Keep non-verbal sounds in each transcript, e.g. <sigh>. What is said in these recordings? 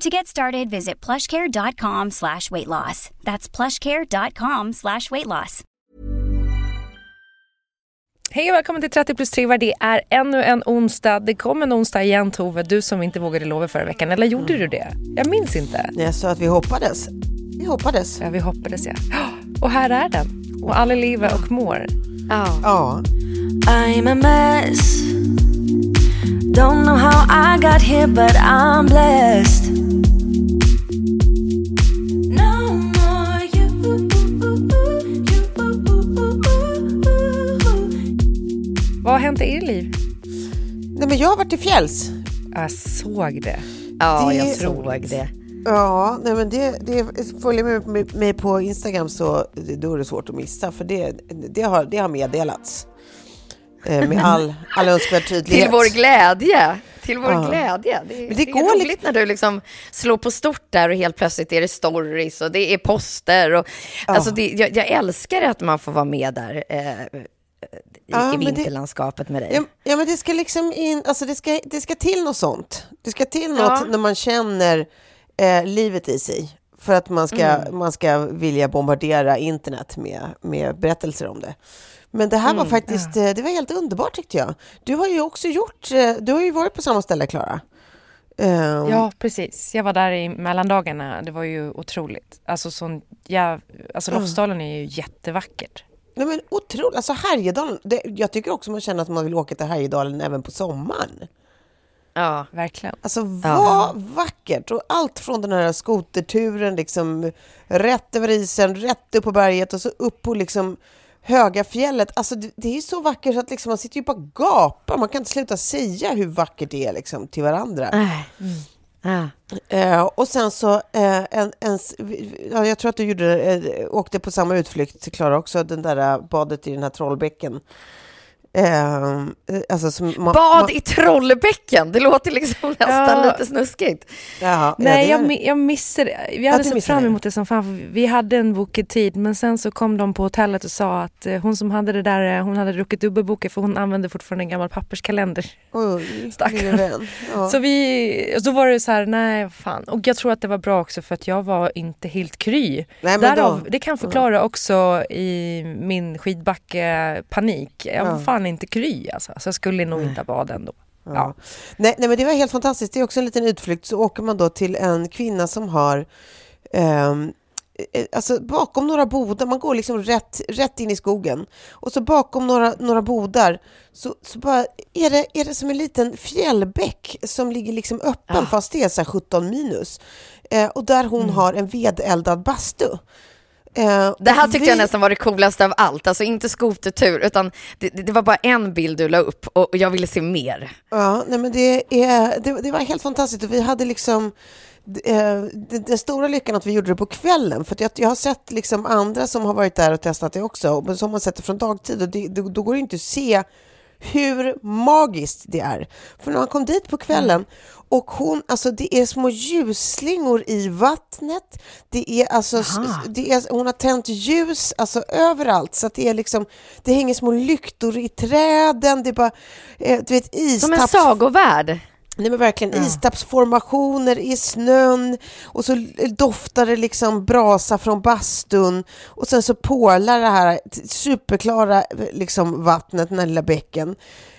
To get started, visit plushcare.com slash weight loss. That's plushcare.com slash weight loss. Hej och välkommen till 30 plus 3 Det är ännu en onsdag. Det kom en onsdag igen Tove, du som inte vågade lova förra veckan. Eller gjorde du det? Jag minns inte. Jag sa att vi hoppades. Vi hoppades. Ja, vi hoppades ja. Och här är den. Och alla lever och mår. Ja. ja. I'm a mess Don't know how I got here but I'm blessed Men jag har varit i fjälls. Jag såg det. Ja, Det- jag såg det. Ja, nej, men det, det följer med mig, på Instagram så då är det svårt att missa för det, det, har, det har meddelats. Eh, med <laughs> all, all önskvärd tydlighet. Till vår glädje. Till vår Ja. glädje. Det, Men det det, är går roligt liksom- när du liksom slår på stort där och helt plötsligt är det stories och det är poster. Och, alltså det, jag, jag älskar att man får vara med där eh, Ja, i men det- vinterlandskapet med dig. Ja, ja, men det ska liksom in, alltså det ska, det ska till något sånt. Det ska till något Ja. när man känner eh, livet i sig. För att man ska, Mm. man ska vilja bombardera internet med, med berättelser om det. Men det här Mm, var faktiskt, eh, det var helt underbart tyckte jag. Du har ju också gjort, eh, du har ju varit på samma ställe Klara. Ehm, Ja, precis. Jag var där i mellandagarna. Det var ju otroligt. Alltså, sån, ja, alltså Lofsdalen är ju jättevackert. Nej, men otroligt. Alltså Härjedalen, det, jag tycker också man känner att man vill åka till Härjedalen även på sommaren. Ja. Verkligen. Alltså vad vackert! Och allt från den här skoterturen, liksom rätt över isen, rätt upp på berget och så upp på liksom höga fjället. Alltså det, det är så vackert så att liksom man sitter ju bara och gapar. Man kan inte sluta säga hur vackert det är liksom till varandra. Äh. Ja. Eh, och sen så, eh, en, en, ja, jag tror att du gjorde, eh, åkte på samma utflykt, Klara också, den där eh, badet i den här trollbäcken. Eh, alltså som man, Bad man, i Trollbäcken, det låter liksom nästan Ja. lite snuskigt. Ja, Nej, det jag, jag missade det. Vi Ja, hade sett fram emot det som fan. Vi hade en bokad tid, men sen så kom de på hotellet och sa att eh, hon som hade det där, eh, hon hade druckit dubbelboka för hon använde fortfarande en gammal papperskalender. Oj, Stackarn. Ja. Så vi, och då var det så här, nej fan. Och jag tror att det var bra också för att jag var inte helt kry. Nej, Därav, då- det kan förklara också i min skidbacke-panik. Jag var Ja. Fan inte kry alltså. Så jag skulle nog inte ha badat ändå. Ja. Ja. Nej, nej, men det var helt fantastiskt. Det är också en liten utflykt. Så åker man då till en kvinna som har ehm, eh, Alltså bakom några bodar, man går liksom rätt, rätt in i skogen och så bakom några, några bodar så, så bara är det, är det som en liten fjällbäck som ligger liksom öppen fast det är så här 17 minus. Eh, och där hon har en vedeldad bastu. Eh, Det här tyckte vi- jag nästan var det coolaste av allt, alltså inte skotertur, utan det, det var bara en bild du la upp och och jag ville se mer. Ja, nej men det, är, det, det var helt fantastiskt. Och vi hade liksom eh, den stora lyckan att vi gjorde det på kvällen. För jag, jag har sett liksom andra som har varit där och testat det också. Men som har sett det från dagtid. Och det, då, då går det inte att se hur magiskt det är. För när han kom dit på kvällen och hon, alltså det är små ljusslingor i vattnet. Det är alltså, det är, hon har tänt ljus alltså överallt så att det är liksom, det hänger små lyktor i träden. Det är bara, eh, du vet Som en istapps... sagovärld. Nej men verkligen istappsformationer i snön och så doftar det liksom brasa från bastun och sen så porlar det här superklara liksom vattnet, den här lilla bäcken.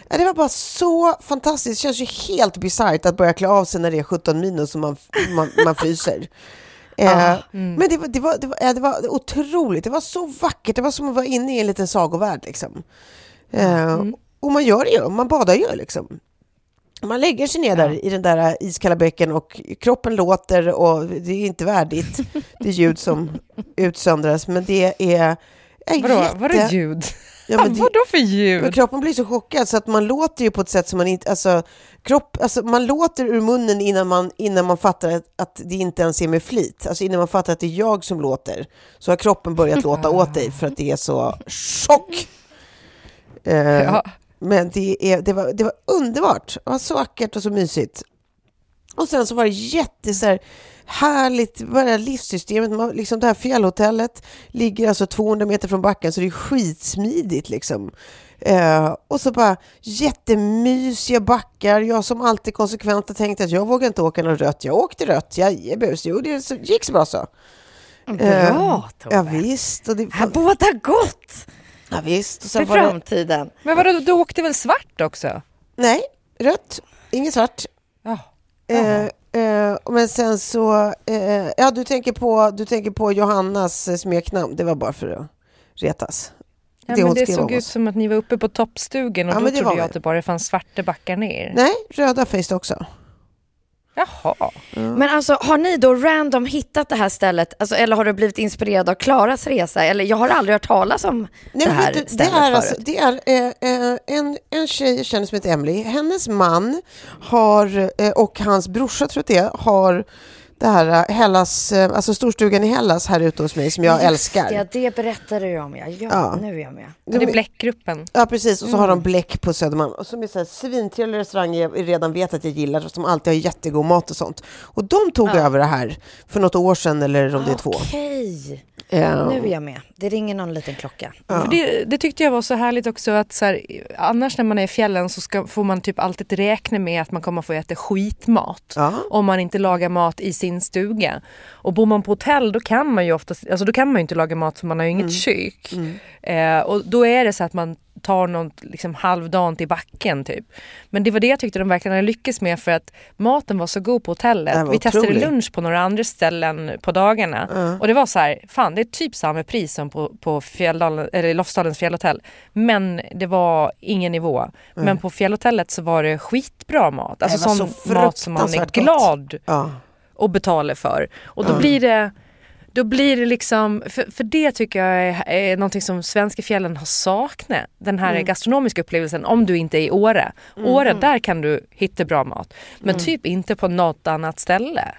Det var bara så fantastiskt. Det känns ju helt bisarrt att börja klä av sig när det är 17 minus och man, man, man fryser. <laughs> Eh, Men det var, det, var, det, var, ja, det var otroligt. Det var så vackert. Det var som att vara inne i en liten sagovärld. Liksom. Eh, Och man gör det ju. Man badar ju liksom. Man lägger sig ner där i den där iskalla bäcken och kroppen låter och det är inte värdigt det ljud som <laughs> utsöndras men det är... är Vadå, jätte- vadå ljud? Ja, men det- Vadå för Men ljud? kroppen blir så chockad så att man låter ju på ett sätt som man inte... Alltså, kropp, alltså man låter ur munnen innan man, innan man fattar att, att det inte ens är med flit. Alltså innan man fattar att det är jag som låter. Så har kroppen börjat låta åt dig för att det är så chock. Eh, Ja. Men det, är, det, var, det var underbart. Det var så vackert och så mysigt. Och sen så var det jätte så här, härligt, bara livssystemet. Man, liksom det här fjällhotellet ligger alltså 200 meter från backen så det är skitsmidigt liksom. Eh, och så bara jättemysiga backar. Jag som alltid konsekvent har tänkt att jag vågar inte åka något rött. Jag åkte rött, jajebus. Jo, det så- gick så bra så. Eh, Bra, Tove. Ja visst. Och det, Här båda gott ja, visst. Och för sen var det, framtiden. Men vadå, du åkte väl svart också? nej, rött, inget svart. Ja. Eh, eh, men sen så, eh, ja du tänker, på, du tänker på Johannas eh, smeknamn, det var bara för att retas. Ja, Det men det såg ut som att ni var uppe på toppstugan och Ja, då trodde jag vi. att det bara fanns svarta backar ner. Nej, röda face också. Jaha. Men alltså, har ni då random hittat det här stället? Alltså, eller har du blivit inspirerad av Klaras resa? Eller jag har aldrig hört talas om Nej, det här det stället är, förut. alltså, det är eh, eh, en, en tjej jag känner som heter Emily. Hennes man har, eh, och hans brorsa tror jag det är, har det här eh, Hellas, eh, alltså storstugan i Hellas här ute hos mig som jag Just älskar. Ja, det berättade du om. Ja, ja, Ja. nu är jag med. Det är Bläckgruppen. Ja precis, och så har de Bläck på Södermalm. Och som är så här svintrevlig restaurang jag redan vet att jag gillar, som alltid har jättegod mat och sånt. Och de tog över det här för något år sedan, eller om det är två. Okej, Ja. nu är jag med. Det ringer någon liten klocka. För det, det tyckte jag var så härligt också att så här, annars när man är i fjällen så ska, får man typ alltid räkna med att man kommer få äta skitmat. Ja. Om man inte lagar mat i sin stuga. Och bor man på hotell då kan man ju oftast, alltså då kan man ju inte laga mat för man har ju inget kök. Eh, och då är det så att man tar något liksom halvdant i backen typ. Men det var det jag tyckte de verkligen hade lyckats med för att maten var så god på hotellet. Vi testade otrolig. lunch på några andra ställen på dagarna. Och det var så här, fan det är typ samma pris som på, på Fjälldalen, eller Lofsdalens fjällhotell. Men det var ingen nivå. Men på fjällhotellet så var det skitbra mat. Alltså sån så mat som man är glad Ja. Och betalar för. Och då blir det då blir det liksom, för, för det tycker jag är, är någonting som svenska fjällen har saknat. Den här gastronomiska upplevelsen om du inte är i Åre. Åre, där kan du hitta bra mat. Men typ inte på något annat ställe.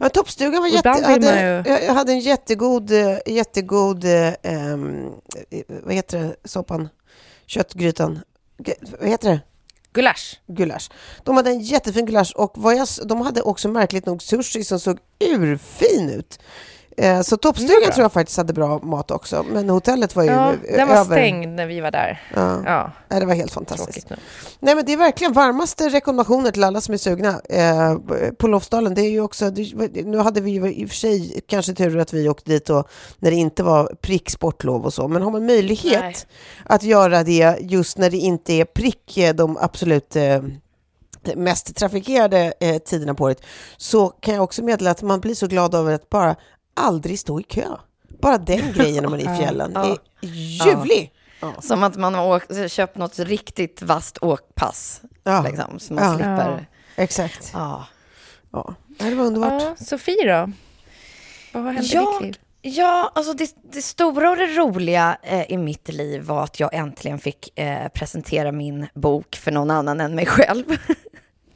Ja, toppstugan var jätte, hade, jag hade en jättegod, eh, jättegod eh, vad heter det, soppan? Köttgrytan. Vad heter det? Gulasch. Gulasch. De hade en jättefin gulasch och vad jag, de hade också märkligt nog sushi som såg urfin ut. Eh, så toppstugan bra. tror jag faktiskt hade bra mat också. Men hotellet var ju Ja, ö- den var över. stängd när vi var där. Ja. Ja, Nej, det var helt fantastiskt. Nej men det är verkligen varmaste rekommendationer till alla som är sugna eh, på Lofsdalen. Det är ju också, det, nu hade vi ju i och för sig kanske tur att vi åkte dit och, när det inte var prick sportlov och så, men har man möjlighet Nej. att göra det just när det inte är prick eh, de absolut eh, mest trafikerade eh, tiderna på året, så kan jag också meddela att man blir så glad över att bara aldrig stå i kö. Bara den <laughs> grejen när man är i fjällen är ljuvlig. Som att man har åkt, köpt något riktigt vasst åkpass. Ja. Liksom, så man Ja. slipper... Exakt. Ja. Ja. Det var underbart. Ja, Sofie då? Vad har hänt i ditt Jag, liv? ja, alltså det, det stora och det roliga eh, i mitt liv var att jag äntligen fick eh, presentera min bok för någon annan än mig själv. <laughs>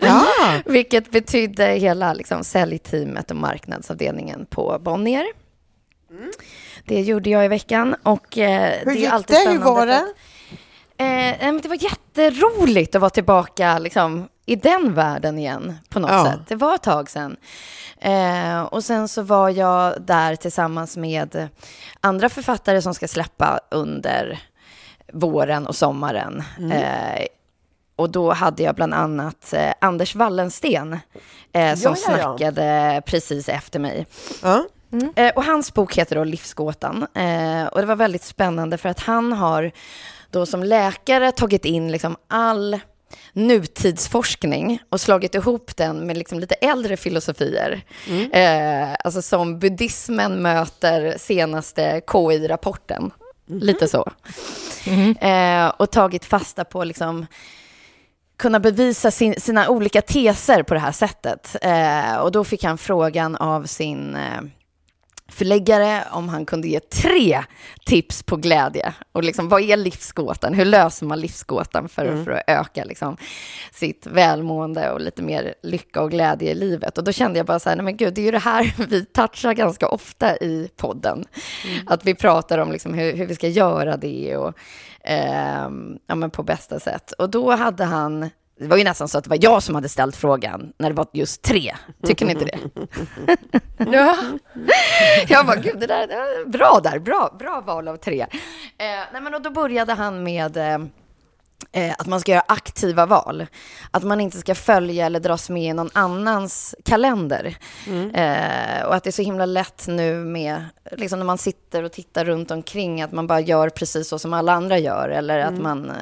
Ja. <laughs> Vilket betydde hela liksom, säljteamet och marknadsavdelningen på Bonnier. Det gjorde jag i veckan och eh, Hur det gick är alltid det? Hur var det? att- Eh, det var jätteroligt att vara tillbaka liksom, i den världen igen på något Ja. sätt. Det var ett tag sedan. Eh, och sen så var jag där tillsammans med andra författare som ska släppa under våren och sommaren. Eh, och då hade jag bland annat eh, Anders Wallensten eh, som Ja, ja, ja. snackade precis efter mig. Ja. Eh, och hans bok heter då Livsgåtan. Eh, och det var väldigt spännande för att han har då som läkare tagit in liksom all nutidsforskning och slagit ihop den med liksom lite äldre filosofier. Eh, alltså som buddhismen möter senaste KI-rapporten. Lite så. Eh, och tagit fasta på liksom kunna bevisa sin, sina olika teser på det här sättet. Eh, och då fick han frågan av sin eh, förläggare om han kunde ge tre tips på glädje. Och liksom, vad är livsgåtan? Hur löser man livsgåtan för, för att öka liksom, sitt välmående och lite mer lycka och glädje i livet? Och då kände jag bara så här, nej men gud, det är ju det här <laughs> vi touchar ganska ofta i podden. Att vi pratar om liksom hur, hur vi ska göra det och ehm, ja, men på bästa sätt. Och då hade han det var ju nästan så att det var jag som hade ställt frågan när det var just tre. Tycker ni inte det? <laughs> Ja. Jag bara, gud, det där, det där bra där, bra, bra val av tre. Eh, nej, men och då började han med eh, eh, att man ska göra aktiva val. Att man inte ska följa eller dras med i någon annans kalender. Eh, och att det är så himla lätt nu med, liksom när man sitter och tittar runt omkring, att man bara gör precis så som alla andra gör. Eller att man eh,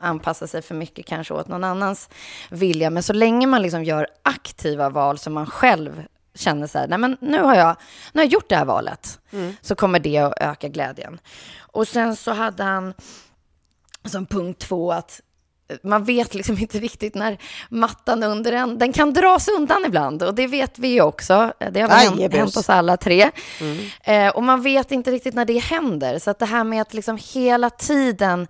anpassar sig för mycket kanske åt någon annans vilja. Men så länge man liksom gör aktiva val som man själv känner så här, nej men nu har jag, nu har jag gjort det här valet, så kommer det att öka glädjen. Och sen så hade han som punkt två att man vet liksom <laughs> inte riktigt när mattan under en, den kan dras undan ibland och det vet vi också. Det har väl hänt, hänt oss alla tre. Eh, och man vet inte riktigt när det händer. Så att det här med att liksom hela tiden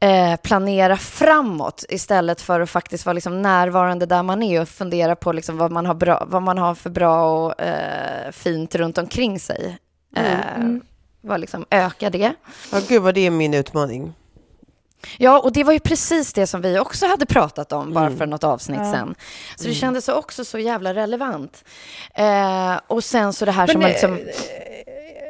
eh, planera framåt istället för att faktiskt vara liksom närvarande där man är och fundera på liksom vad, man har bra, vad man har för bra och eh, fint runt omkring sig. Eh, vad liksom öka det. ja, gud vad det är min utmaning. Ja, och det var ju precis det som vi också hade pratat om bara för något avsnitt sen. Så det kändes också så jävla relevant. Eh, och sen så det här som Men, man liksom...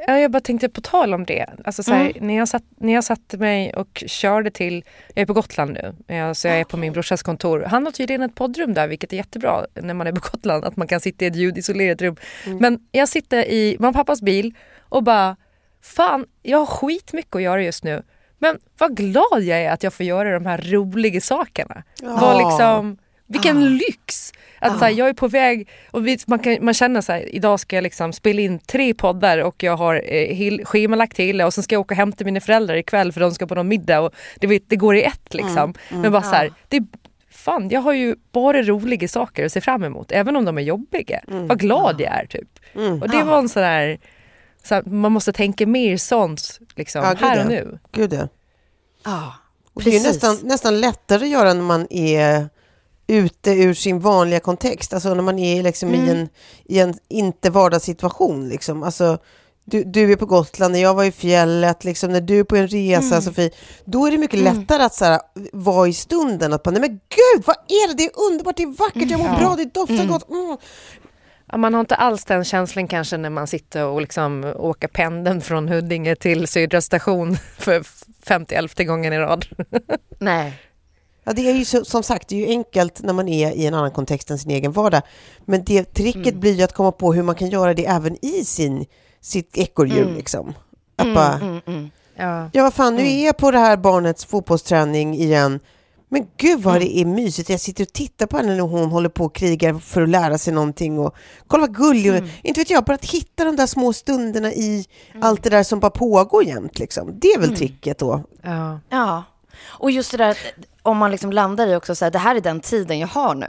Ja, jag bara tänkte på tal om det. Alltså, så här, när, jag satt, när jag satte mig och körde till, jag är på Gotland nu, ja, så jag är på min brorsas kontor. Han har tydligen ett poddrum där vilket är jättebra när man är på Gotland, att man kan sitta i ett ljudisolerat rum. Men jag sitter i mamma och pappas bil och bara, fan jag har skitmycket att göra just nu. Men vad glad jag är att jag får göra de här roliga sakerna. Vad liksom, vilken lyx! Att så här, jag är på väg och vi, man, kan, man känner så här, idag ska jag liksom spela in tre poddar och jag har eh, schemalagt till och sen ska jag åka och hämta mina föräldrar ikväll för de ska på någon middag och det, vet, det går i ett liksom. Men bara så här, det, fan jag har ju bara roliga saker att se fram emot även om de är jobbiga. Vad glad jag är typ. Och det var en sån där, så man måste tänka mer sånt liksom, Ja, Mm. här och nu. Gud ja. Och det är nästan, nästan lättare att göra när man är ute ur sin vanliga kontext. Alltså när man är liksom i, en, i en inte vardagssituation. Liksom. Alltså, du, du är på Gotland, när jag var i fjället, liksom, när du är på en resa, Sofie, då är det mycket lättare att så här, vara i stunden. Att man, nej men gud, vad är det? Det är underbart, det är vackert, jag mår bra, det doftar gott. Mm. Ja, man har inte alls den känslan kanske när man sitter och liksom åker pendeln från Huddinge till Södra station <laughs> för 50 gången i rad. <laughs> Nej. Ja, det är ju så, som sagt, det är ju enkelt när man är i en annan kontext än sin egen vardag. Men det tricket blir ju att komma på hur man kan göra det även i sin, sitt ekorrhjul. Liksom. Att bara, Ja. ja vad fan, nu är jag på det här barnets fotbollsträning igen. Men gud vad det är mysigt. Jag sitter och tittar på henne när hon håller på och krigar för att lära sig någonting. Och kolla vad gullig är. Inte vet jag, bara att hitta de där små stunderna i allt det där som bara pågår jämt. Liksom. Det är väl tricket då. Ja. Ja. Och just det där, om man liksom landar i också så här, det här är den tiden jag har nu.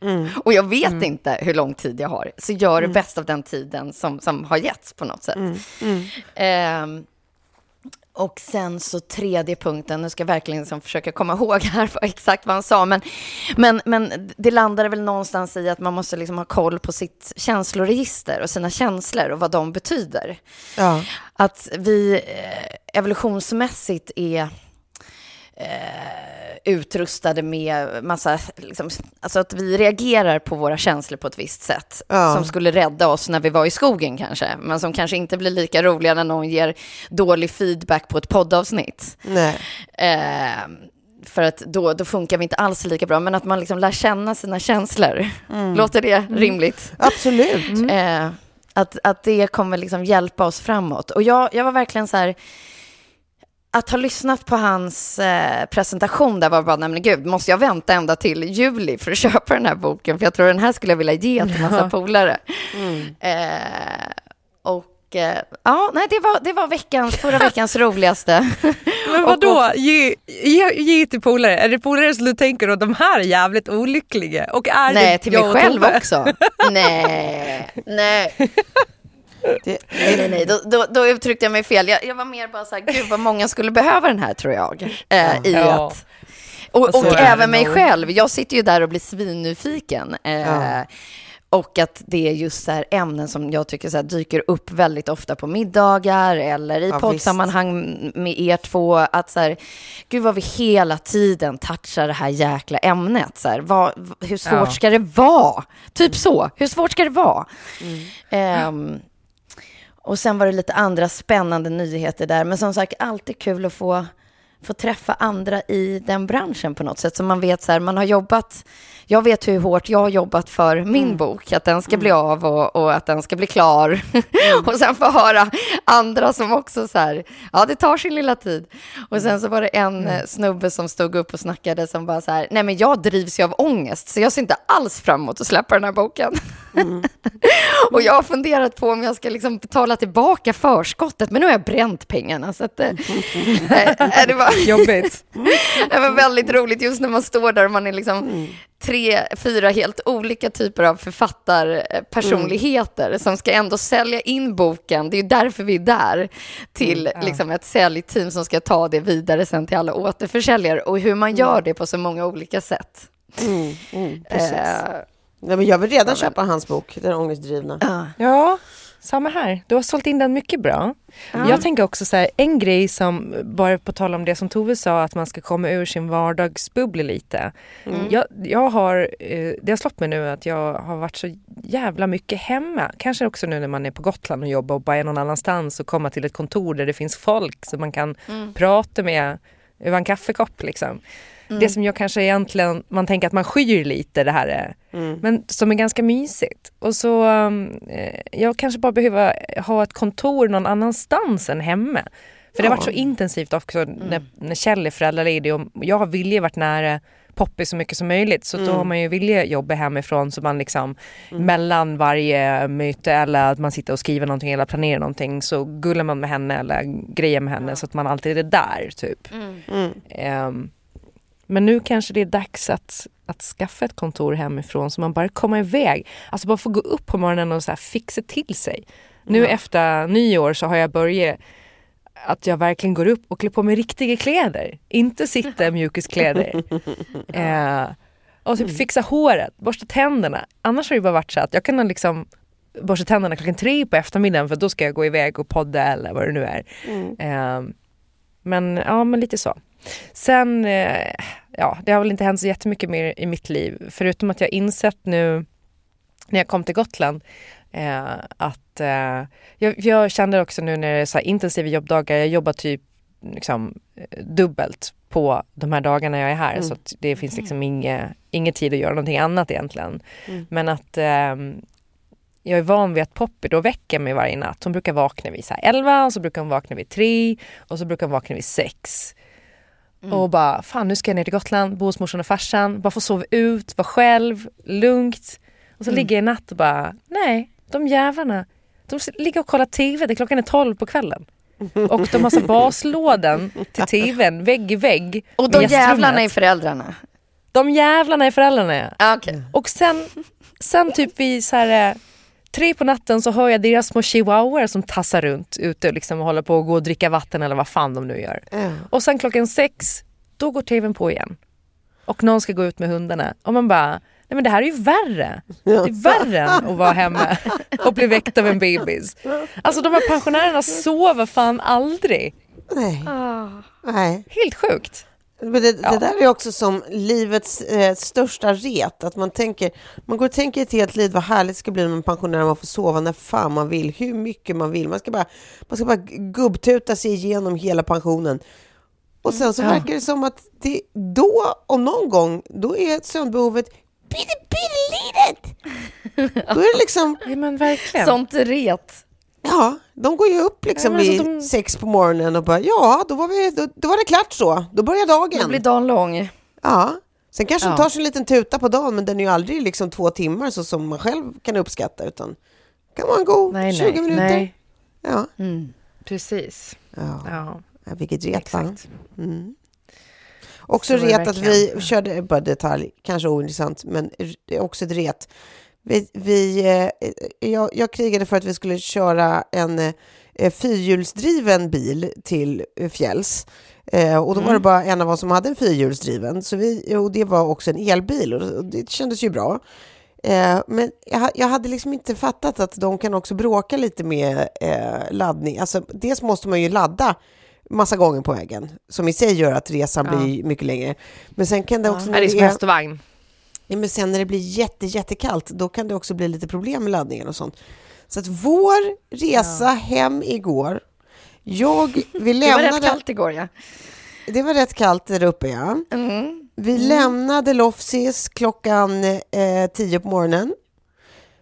<laughs> Och jag vet inte hur lång tid jag har. Så gör det bäst av den tiden som, som har getts på något sätt. Ehm, och sen så tredje punkten, nu ska jag verkligen liksom försöka komma ihåg här exakt vad han sa, men, men, men det landade väl någonstans i att man måste liksom ha koll på sitt känsloregister och sina känslor och vad de betyder. Ja. Att vi eh, evolutionsmässigt är eh, utrustade med massa, liksom, alltså att vi reagerar på våra känslor på ett visst sätt. Ja. Som skulle rädda oss när vi var i skogen kanske, men som kanske inte blir lika roliga när någon ger dålig feedback på ett poddavsnitt. Nej. Eh, för att då, då funkar vi inte alls lika bra, men att man liksom lär känna sina känslor. Låter det rimligt? Absolut. Eh, att, att det kommer liksom hjälpa oss framåt. Och jag, jag var verkligen så här, att ha lyssnat på hans eh, presentation där var bara, nej men gud, måste jag vänta ända till juli för att <laughs> köpa den här boken? För jag tror den här skulle jag vilja ge till massa polare. Eh, och eh, ja, nej, det var, det var veckans, förra veckans <laughs> roligaste. Men vadå, ge, ge, ge till polare? Är det polare som du tänker att de här är jävligt olyckliga? Och är nej, det till jag mig och själv också. <laughs> nej, nej. Det, Nej, nej, nej. Då, då, då uttryckte jag mig fel. Jag, jag var mer bara så här, gud vad många skulle behöva den här tror jag. Eh, I Ja. att, och så och även mig nog. själv. Jag sitter ju där och blir svinnyfiken. Eh, Ja. Och att det är just så här ämnen som jag tycker så här dyker upp väldigt ofta på middagar eller i Ja, poddsammanhang med er två. Att så här, gud vad vi hela tiden touchar det här jäkla ämnet. Så här, vad, hur svårt Ja. ska det vara? Typ så. Hur svårt ska det vara? Ehm, och sen var det lite andra spännande nyheter där. Men som sagt, alltid kul att få, få träffa andra i den branschen på något sätt. Så man vet så här, man har jobbat, jag vet hur hårt jag har jobbat för min bok, att den ska bli av och, och att den ska bli klar. <laughs> och sen få höra andra som också så här, ja det tar sin lilla tid. Och sen så var det en eh, snubbe som stod upp och snackade som bara så här, nej men jag drivs ju av ångest, så jag ser inte alls fram emot att släppa den här boken. <laughs> och jag har funderat på om jag ska liksom betala tillbaka förskottet, men nu har jag bränt pengarna. Så att, eh, <laughs> det var Jobbigt. det var väldigt roligt just när man står där och man är liksom tre, fyra helt olika typer av författarpersonligheter som ska ändå sälja in boken. Det är ju därför vi är där till liksom ett säljteam som ska ta det vidare sen till alla återförsäljare och hur man gör det på så många olika sätt. mm, mm, precis. Eh, Nej, men jag vill redan köpa hans bok, Den ångestdrivna. ja. Ja, samma här. Du har sålt in den mycket bra. Jag tänker också så här, en grej som, bara på tal om det som Tove sa, att man ska komma ur sin vardagsbubbla lite. Jag, jag har, eh, det har slått mig nu att jag har varit så jävla mycket hemma. Kanske också nu när man är på Gotland och jobbar och bara är någon annanstans och komma till ett kontor där det finns folk som man kan prata med över en kaffekopp liksom. Det som jag kanske egentligen, man tänker att man skyr lite det här är, men som är ganska mysigt. Och så, um, eh, jag kanske bara behöver ha ett kontor någon annanstans än hemma. För det har varit så intensivt också när, när Kjell är föräldraledig och jag har vilja varit nära Poppy så mycket som möjligt. Så då har man ju vilja jobba hemifrån så man liksom mellan varje möte eller att man sitter och skriver någonting eller planerar någonting så gullar man med henne eller grejer med henne så att man alltid är där typ. Ehm, men nu kanske det är dags att, att skaffa ett kontor hemifrån så man bara kommer iväg. Alltså bara få gå upp på morgonen och så fixa till sig. Nu efter nyår så har jag börjat att jag verkligen går upp och klär på mig riktiga kläder. Inte sitta i mjukiskläder. <laughs> eh, och typ fixa håret, borsta tänderna. Annars har det bara varit så att jag kan liksom borsta tänderna klockan tre på eftermiddagen för då ska jag gå iväg och podda eller vad det nu är. Eh, men ja, men lite så. Sen, eh, ja, det har väl inte hänt så jättemycket mer i mitt liv. Förutom att jag insett nu när jag kom till Gotland eh, att eh, jag, jag kände också nu när det är så intensiva jobbdagar, jag jobbar typ liksom, eh, dubbelt på de här dagarna jag är här så att det finns liksom inget, ingen tid att göra någonting annat egentligen. Men att ehm, jag är van vid att Poppy då väcker mig varje natt. Hon brukar vakna vid så här 11 och så brukar hon vakna vid 3 och så brukar hon vakna vid 6. Och bara, fan nu ska jag ner till Gotland, bo hos morsan och farsan, bara få sova ut, vara själv, lugnt. Och så ligger jag i natt och bara, nej, de jävlarna, de ligger och kollar TV, det klockan är 12 på kvällen. Och de har så <laughs> baslådan till TVn, vägg i vägg. Och de jävlarna är föräldrarna. De jävlarna är föräldrarna ja. Ah, Okej. Och sen, sen typ vid så här, eh, tre på natten så hör jag deras små chihuahuor som tassar runt ute och liksom håller på att gå och dricka vatten eller vad fan de nu gör. Ja. Och sen klockan sex, då går tvn på igen. Och någon ska gå ut med hundarna. Och man bara, nej men det här är ju värre. Det är värre än att vara hemma och bli väckt av en bebis. Alltså de här pensionärerna sover fan aldrig. Nej. Ah. Nej. Helt sjukt. Men det, det där är också som livets eh, största ret. Att man tänker, man går och tänker ett helt liv vad härligt det ska bli när man är pensionär, man får sova när fan man vill, hur mycket man vill. Man ska bara, man ska bara gubbtuta sig igenom hela pensionen. Och sen så verkar det som att det, då, om någon gång, då är sömnbehovet pyttelitet. <laughs> Då är det liksom, Ja, men verkligen. Sånt ret. Ja, de går ju upp liksom Ja, men vid alltså de- sex på morgonen och bara, ja, då var, vi, då, då var det klart så. Då börjar dagen. Då blir dagen lång. Ja. Sen kanske Ja. de tar sig en liten tuta på dagen, men den är ju aldrig liksom två timmar så som man själv kan uppskatta, utan kan vara en god nej, 20 nej, minuter. nej. Ja. Precis. Ja. Ja, ja, vilket ret va? exakt. Också Så ret att vi körde, bara detalj, kanske ointressant, men det är också ett ret. Vi, vi, eh, jag, jag krigade för att vi skulle köra en eh, fyrhjulsdriven bil till eh, fjälls. Eh, och då var det bara en av oss som hade en fyrhjulsdriven, så vi, och det var också en elbil och det kändes ju bra. Eh, men jag, ha- jag hade liksom inte fattat att de kan också bråka lite med eh, laddning. Alltså, dels måste man ju ladda massa gånger på vägen, som i sig gör att resan Ja. blir mycket längre. Men sen kan det också... När det är som häst och vagn. Ja, men sen när det blir jätte, jättekallt, då kan det också bli lite problem med laddningen och sånt. Så att vår resa hem igår, jag, <laughs> vi Det var lämnade... rätt kallt igår ja. Det var rätt kallt där uppe, ja. Mm. Vi lämnade Lofsis klockan eh, 10 på morgonen.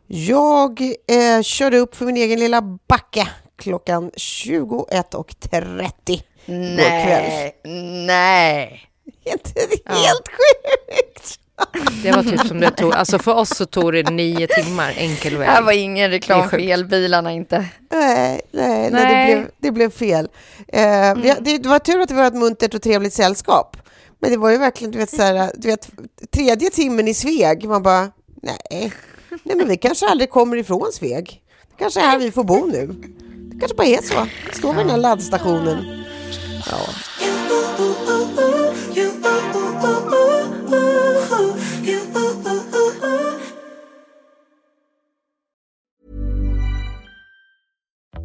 Jag eh, körde upp för min egen lilla backe klockan 21.30 Nej, nej. Inte <laughs> helt sjukt? Det var typ som det tog, alltså för oss så tog det nio timmar enkel Det väg. här var ingen reklam Det för elbilarna inte. Nej, nej, nej. Nej. det, blev, det blev fel. Eh, vi, det, det var tur att det var ett muntert och trevligt sällskap. Men det var ju verkligen, du vet, så här, du vet tredje timmen i Sveg, man bara, nej, nej men vi kanske aldrig kommer ifrån Sveg. Det kanske är här vi får bo nu. Det kanske bara är så. Står vid den här laddstationen.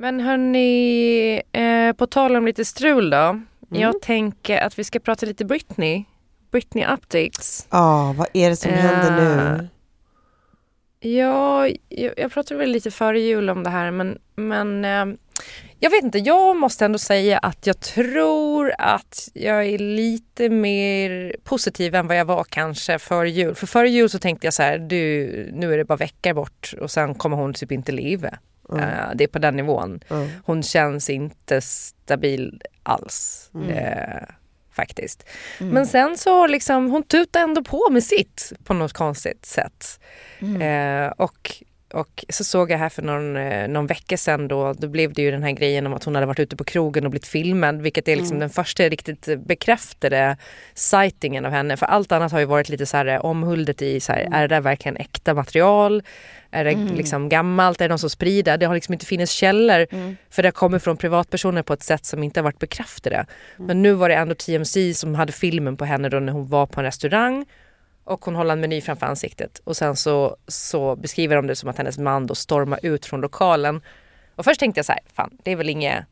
Men hörni, eh, på tal om lite strul då. Mm. Jag tänker att vi ska prata lite Britney. Britney updates. Ja, vad är det som händer nu? Ja, jag, jag pratade väl lite före jul om det här men, men eh, jag vet inte, jag måste ändå säga att jag tror att jag är lite mer positiv än vad jag var kanske före jul. För före jul så tänkte jag så här, du, nu är det bara veckor bort och sen kommer hon typ inte leva. Eh, det är på den nivån. Hon känns inte stabil alls. Eh, faktiskt. Men sen så liksom, hon tutade ändå på med sitt på något konstigt sätt. Eh, och, och så såg jag här för någon, eh, någon vecka sedan då, då blev det ju den här grejen om att hon hade varit ute på krogen och blivit filmad, vilket är liksom den första riktigt bekräftade sightingen av henne. För allt annat har ju varit lite så här eh, omhuldet i, så här, är det där verkligen äkta material? Är det liksom gammalt? Är det någon som sprider? Det har liksom inte funnits källor för det kommer från privatpersoner på ett sätt som inte har varit bekräftade. Men nu var det ändå TMC som hade filmen på henne då när hon var på en restaurang och hon håller en meny framför ansiktet och sen så, så beskriver de det som att hennes man då stormar ut från lokalen. Och först tänkte jag så här, fan det är väl inget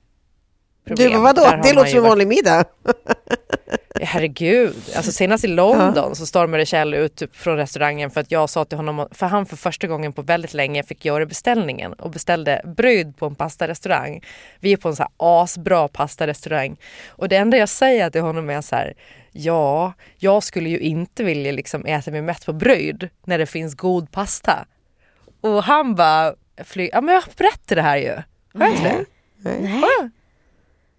problem. Du, vadå? Det låter som en vanlig middag. Herregud, alltså senast i London så stormade Kjell ut typ från restaurangen för att jag sa till honom, för han för första gången på väldigt länge fick göra beställningen och beställde bröd på en pastarestaurang. Vi är på en så här asbra pastarestaurang och det enda jag säger till honom är så här, ja, jag skulle ju inte vilja liksom äta mig mätt på bröd när det finns god pasta. Och han bara, fly- ja men jag berättade det här ju. Har jag inte det? Nej. Jag?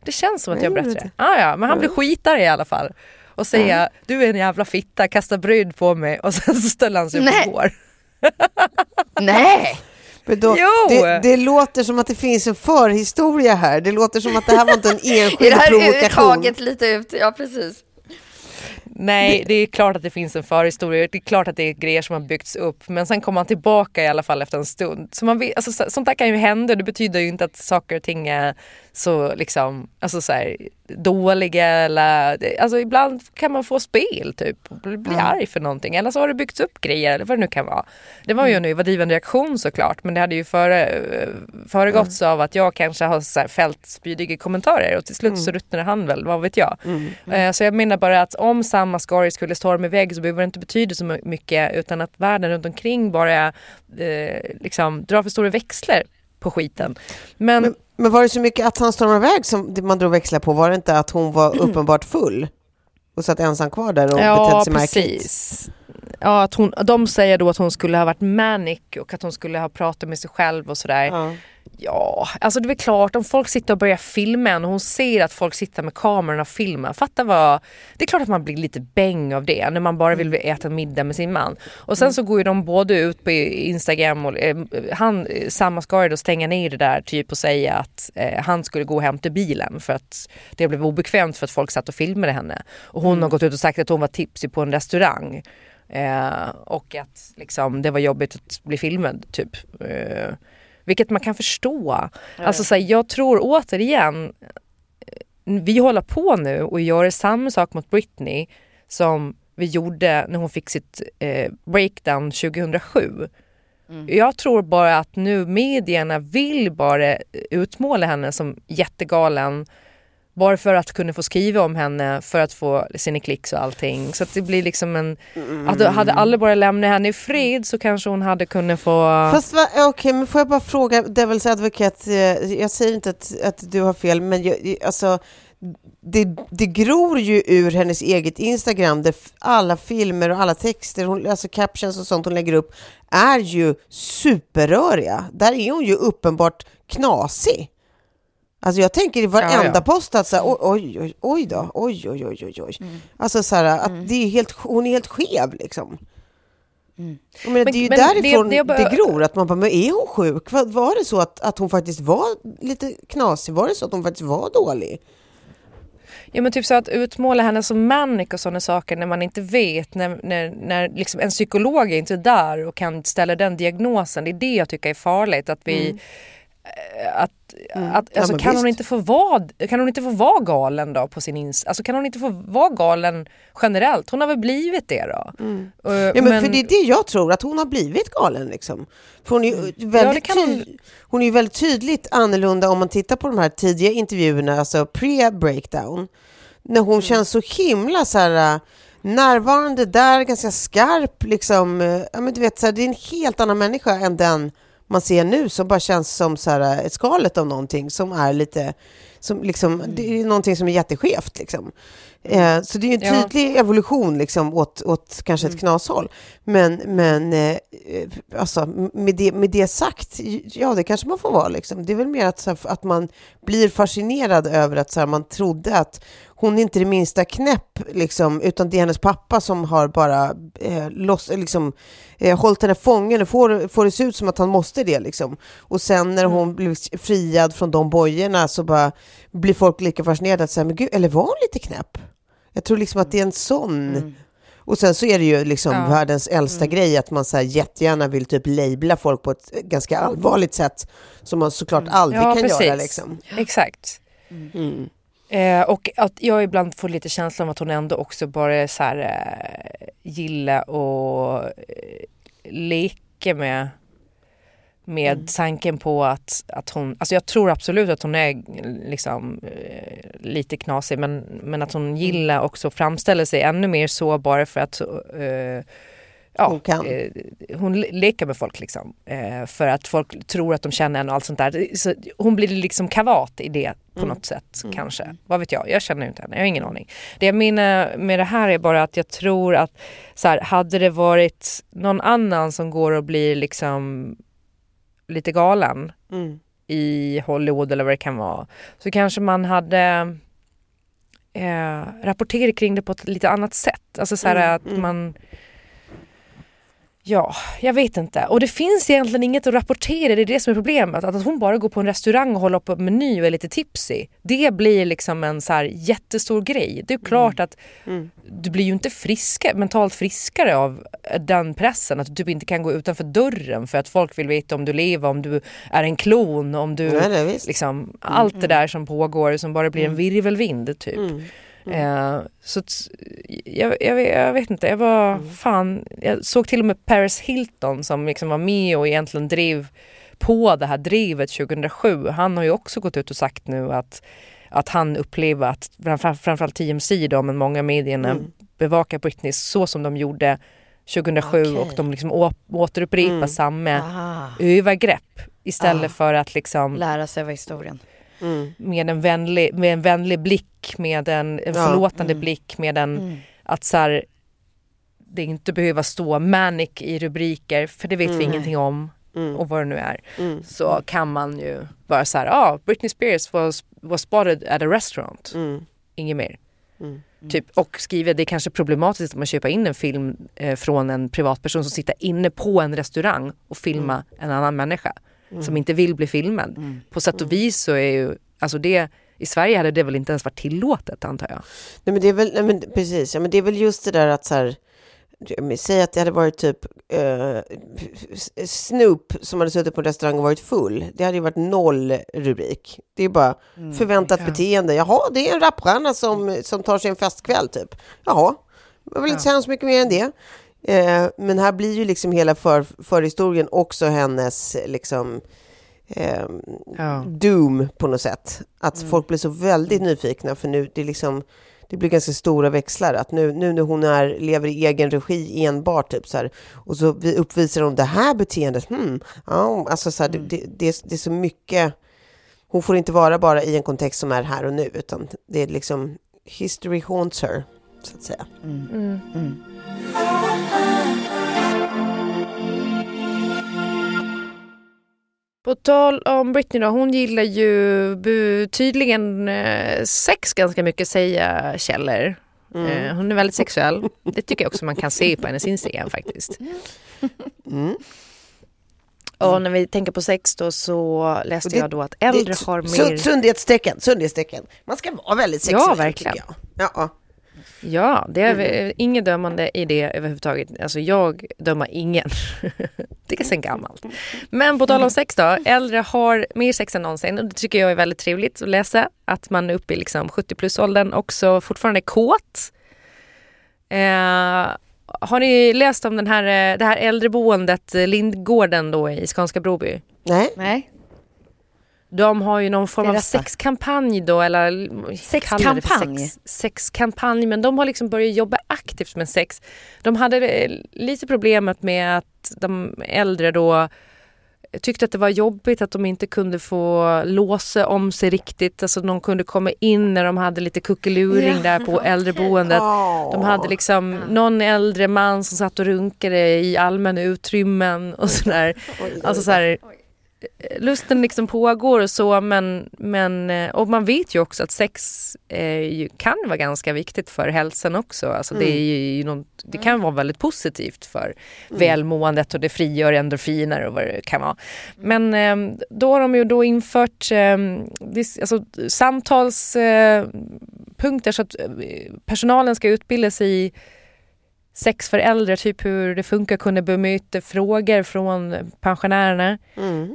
Det känns som att jag vet det. Ah, ja, men han blir skitare i alla fall. Och säger du är en jävla fitta, kasta bröd på mig och sen så ställer han sig upp Nej. och går. <laughs> Nej! Men då, Jo! det, det låter som att det finns en förhistoria här. Det låter som att det här var inte en <laughs> Är enskild det här provokation. taget lite ut? Ja, precis. Nej, det är klart att det finns en förhistoria. Det är klart att det är grejer som har byggts upp. Men sen kommer han tillbaka i alla fall efter en stund. Så man vet, alltså, så- sånt där kan ju hända. Det betyder ju inte att saker och ting är så liksom, alltså så här, dåliga eller alltså ibland kan man få spel typ och bli, bli arg för någonting. Eller så har det byggts upp grejer eller vad det nu kan vara. Det var ju en överdriven reaktion såklart men det hade ju före, föregåtts av att jag kanske har så här, fällt spydiga kommentarer och till slut så ruttnade han väl, vad vet jag. Eh, Så jag menar bara att om samma Scary skulle storma iväg så behöver det inte betyda så mycket utan att världen runt omkring bara eh, liksom drar för stora växlar på skiten. Men, Men, men var det så mycket att han stormade iväg som man drog växlar på? Var det inte att hon var <clears throat> uppenbart full? Och satt ensam kvar där och betedde sig märkligt? precis. Ja, att hon, de säger då att hon skulle ha varit manic och att hon skulle ha pratat med sig själv och sådär. Ja. Ja, alltså det är väl klart om folk sitter och börjar filma en och hon ser att folk sitter med kameran och filmar. Fatta vad... Det är klart att man blir lite bäng av det när man bara vill äta middag med sin man. Och sen så går ju de både ut på Instagram och eh, han, eh, samma ska och stänga ner det där typ och säga att eh, han skulle gå och hämta bilen för att det blev obekvämt för att folk satt och filmade henne. Och hon har gått ut och sagt att hon var tipsig på en restaurang. Eh, och att liksom, det var jobbigt att bli filmad typ. Vilket man kan förstå. Alltså så här, jag tror återigen, vi håller på nu och gör samma sak mot Britney som vi gjorde när hon fick sitt eh, breakdown 2007. Jag tror bara att nu medierna vill bara utmåla henne som jättegalen bara för att kunna få skriva om henne för att få sina klicks och allting. Så att det blir liksom en... Att hade alla bara lämnat henne i fred så kanske hon hade kunnat få... Fast va, okej, men får jag bara fråga Devils Advocate, eh, jag säger inte att, att du har fel, men jag, alltså, det, det gror ju ur hennes eget Instagram, där alla filmer och alla texter, hon, alltså captions och sånt hon lägger upp, är ju superröriga. Där är hon ju uppenbart knasig. Alltså jag tänker i varenda Ja, ja. post att så här, oj, oj, oj, då, oj, oj, oj, oj, oj. Alltså så här, att det är helt, hon är helt skev liksom. Jag menar, Men- det är ju men därifrån det- det, det bara- gror, att man bara, men är hon sjuk? Var, var det så att, att hon faktiskt var lite knasig? Var det så att hon faktiskt var dålig? Ja men typ så att utmåla henne som manic och sådana saker när man inte vet, när, när, när liksom en psykolog är inte där och kan ställa den diagnosen. Det är det jag tycker är farligt. Att vi... eh, Att, att, Mm. Ja, alltså, men kan, hon inte få vara, kan hon inte få vara galen då på sin ins- Alltså kan hon inte få vara galen generellt? Hon har väl blivit det då? Eh, Mm. Ja, men, för det är det jag tror, att hon har blivit galen. Liksom. För hon, är ju väldigt kan hon- hon är väldigt tydligt annorlunda om man tittar på de här tidiga intervjuerna, alltså pre-breakdown. När hon känns så himla så här, äh, närvarande där, ganska skarp. Liksom, ja, men du vet, så här, det är en helt annan människa än den man ser nu som bara känns som så här, ett skalet av någonting som är lite som liksom, det är någonting som är jätteskevt. Liksom. Eh, så det är en Ja. tydlig evolution liksom, åt, åt kanske ett knashåll. Men, men eh, alltså, med, det, med det sagt, ja det kanske man får vara. Liksom. Det är väl mer att, här, att man blir fascinerad över att så här, man trodde att hon är inte det minsta knäpp, liksom, utan det är hennes pappa som har bara eh, loss, liksom, eh, hållit henne fången och får, får det se ut som att han måste det. Liksom. Och sen när hon blir friad från de bojorna så bara blir folk lika fascinerade att säga, men gud, eller var hon lite knäpp? Jag tror liksom att det är en sån... Och sen så är det ju liksom Ja. världens äldsta grej att man så här jättegärna vill typ labla folk på ett ganska allvarligt sätt som man såklart aldrig kan göra. Liksom. Exakt. Mm. Eh, och att jag ibland får lite känslan av att hon ändå också bara så här, eh, gilla och eh, leka med med tanken på att, att hon, alltså jag tror absolut att hon är liksom eh, lite knasig men, men att hon gillar också att framställa sig ännu mer sårbar för att eh, ja, Hon kan. eh, hon le- leker med folk liksom. Eh, för att folk tror att de känner henne och allt sånt där. Så hon blir liksom kavat i det på något sätt kanske. Vad vet jag, jag känner inte henne, jag har ingen aning. Det jag menar med det här är bara att jag tror att så här, hade det varit någon annan som går och blir liksom lite galen Mm. i Hollywood eller vad det kan vara så kanske man hade eh, rapporterat kring det på ett lite annat sätt. Alltså så här att man Ja, jag vet inte. Och det finns egentligen inget att rapportera, det är det som är problemet. Att, att hon bara går på en restaurang och håller en meny och är lite tipsy. Det blir liksom en så jättestor grej. Det är klart att du blir ju inte friskare, mentalt friskare av den pressen. Att du typ inte kan gå utanför dörren för att folk vill veta om du lever, om du är en klon, om du... Nej, liksom, allt det där som pågår som bara blir en virvelvind typ. Eh, så jag, jag, jag vet inte, jag var fan, jag såg till och med Paris Hilton som liksom var med och egentligen drev på det här drivet 2007. Han har ju också gått ut och sagt nu att, att han upplever att framför, framförallt TMC då, men många medierna bevakar Britney så som de gjorde 2007 och de liksom å, återupprepar samma Ah, övergrepp istället för att liksom lära sig av historien. med en vänlig, med en vänlig blick, med en, en förlåtande blick, med en att så här, det inte behöver stå manic i rubriker för det vet vi ingenting om och vad det nu är. Så kan man ju bara så här, ah, Britney Spears was, was spotted at a restaurant. Inget mer. Typ, och skriver det är kanske problematiskt om man köper in en film eh, från en privatperson som sitter inne på en restaurang och filmar en annan människa som inte vill bli filmad. På sätt och vis så är ju, alltså det, i Sverige hade det väl inte ens varit tillåtet antar jag. Nej men det är väl, nej men precis, ja, men det är väl just det där att så här, säg att det hade varit typ eh, Snoop som hade suttit på en restaurang och varit full. Det hade ju varit noll rubrik. Det är bara förväntat beteende. Jaha, det är en rapstjärna som, som tar sig en festkväll typ. Jaha, jag vill inte säga så mycket mer än det. Eh, men här blir ju liksom hela för, förhistorien också hennes liksom eh, Ja. doom på något sätt. Att folk blir så väldigt nyfikna för nu det är liksom det blir ganska stora växlar att nu, nu när hon är, lever i egen regi enbart typ så här, och så vi uppvisar hon det här beteendet. Hmm, ja, alltså så här, det, det, det, är, det är så mycket. Hon får inte vara bara i en kontext som är här och nu utan det är liksom history haunts her så att säga. På tal om Britney då, hon gillar ju tydligen eh, sex ganska mycket säger källor. Eh, hon är väldigt sexuell. Det tycker jag också man kan se på hennes Instagram faktiskt. Och när vi tänker på sex då så läste det- jag då att äldre Det har mer... Sundhetstecken, sundhetstecken. Man ska vara väldigt sexuell. Ja, verkligen. jag. Ja, Ja, det är mm. inget dömande i det överhuvudtaget. Alltså jag dömer ingen. <laughs> det är sen gammalt. Men på tal om sex då. Äldre har mer sex än någonsin och det tycker jag är väldigt trevligt att läsa. Att man är uppe i liksom 70 plus åldern också fortfarande är kåt. Eh, har ni läst om den här, eh, det här äldreboendet eh, Lindgården då i Skånska Broby? nej. Nej. De har ju någon form av sexkampanj då eller Sexkampanj? Sex, sexkampanj men de har liksom börjat jobba aktivt med sex. De hade eh, lite problemet med att de äldre då tyckte att det var jobbigt att de inte kunde få låsa om sig riktigt. Alltså de kunde komma in när de hade lite kuckeluring där på <laughs> äldreboendet. De hade liksom någon äldre man som satt och runkade i allmänna utrymmen och sådär. Alltså så här, lusten liksom pågår och så men, men eh, och man vet ju också att sex eh, ju, kan vara ganska viktigt för hälsan också. Alltså det, är ju något, det kan vara väldigt positivt för välmåendet och det frigör endorfiner och vad det kan vara. Men eh, då har de ju då infört eh, dis, alltså, samtalspunkter eh, så att personalen ska utbilda sig i sex för äldre, typ hur det funkar, kunna bemöta frågor från pensionärerna.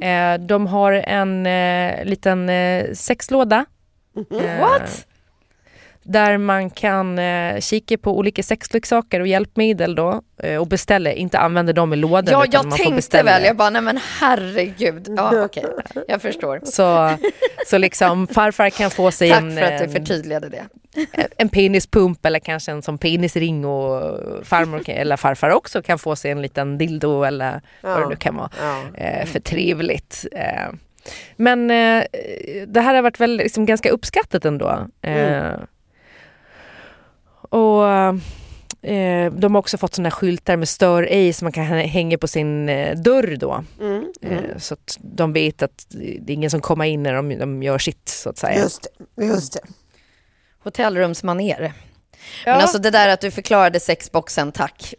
Eh, de har en eh, liten eh, sexlåda. Eh, What? Där man kan eh, kika på olika sexleksaker och hjälpmedel då eh, och beställa, inte använda dem i lådan Ja, jag tänkte väl, jag bara, nej men herregud. Ja, <laughs> okej, jag förstår. Så, så liksom farfar kan få sig Tack en, för att du en, förtydligade det. <laughs> en penispump eller kanske en som penisring och farmor kan- eller farfar också kan få sig en liten dildo eller vad det nu kan vara. Ja. Eh, för trevligt. Eh, men eh, det här har varit väl liksom ganska uppskattat ändå. Eh, Och eh, de har också fått såna här skyltar med stör ej som man kan hä- hänga på sin eh, dörr då. Mm, Eh, så att de vet att det är ingen som kommer in när de, de gör sitt så att säga. Just det. Just det. Hotellrumsmanér. Men alltså det där att du förklarade sexboxen, tack.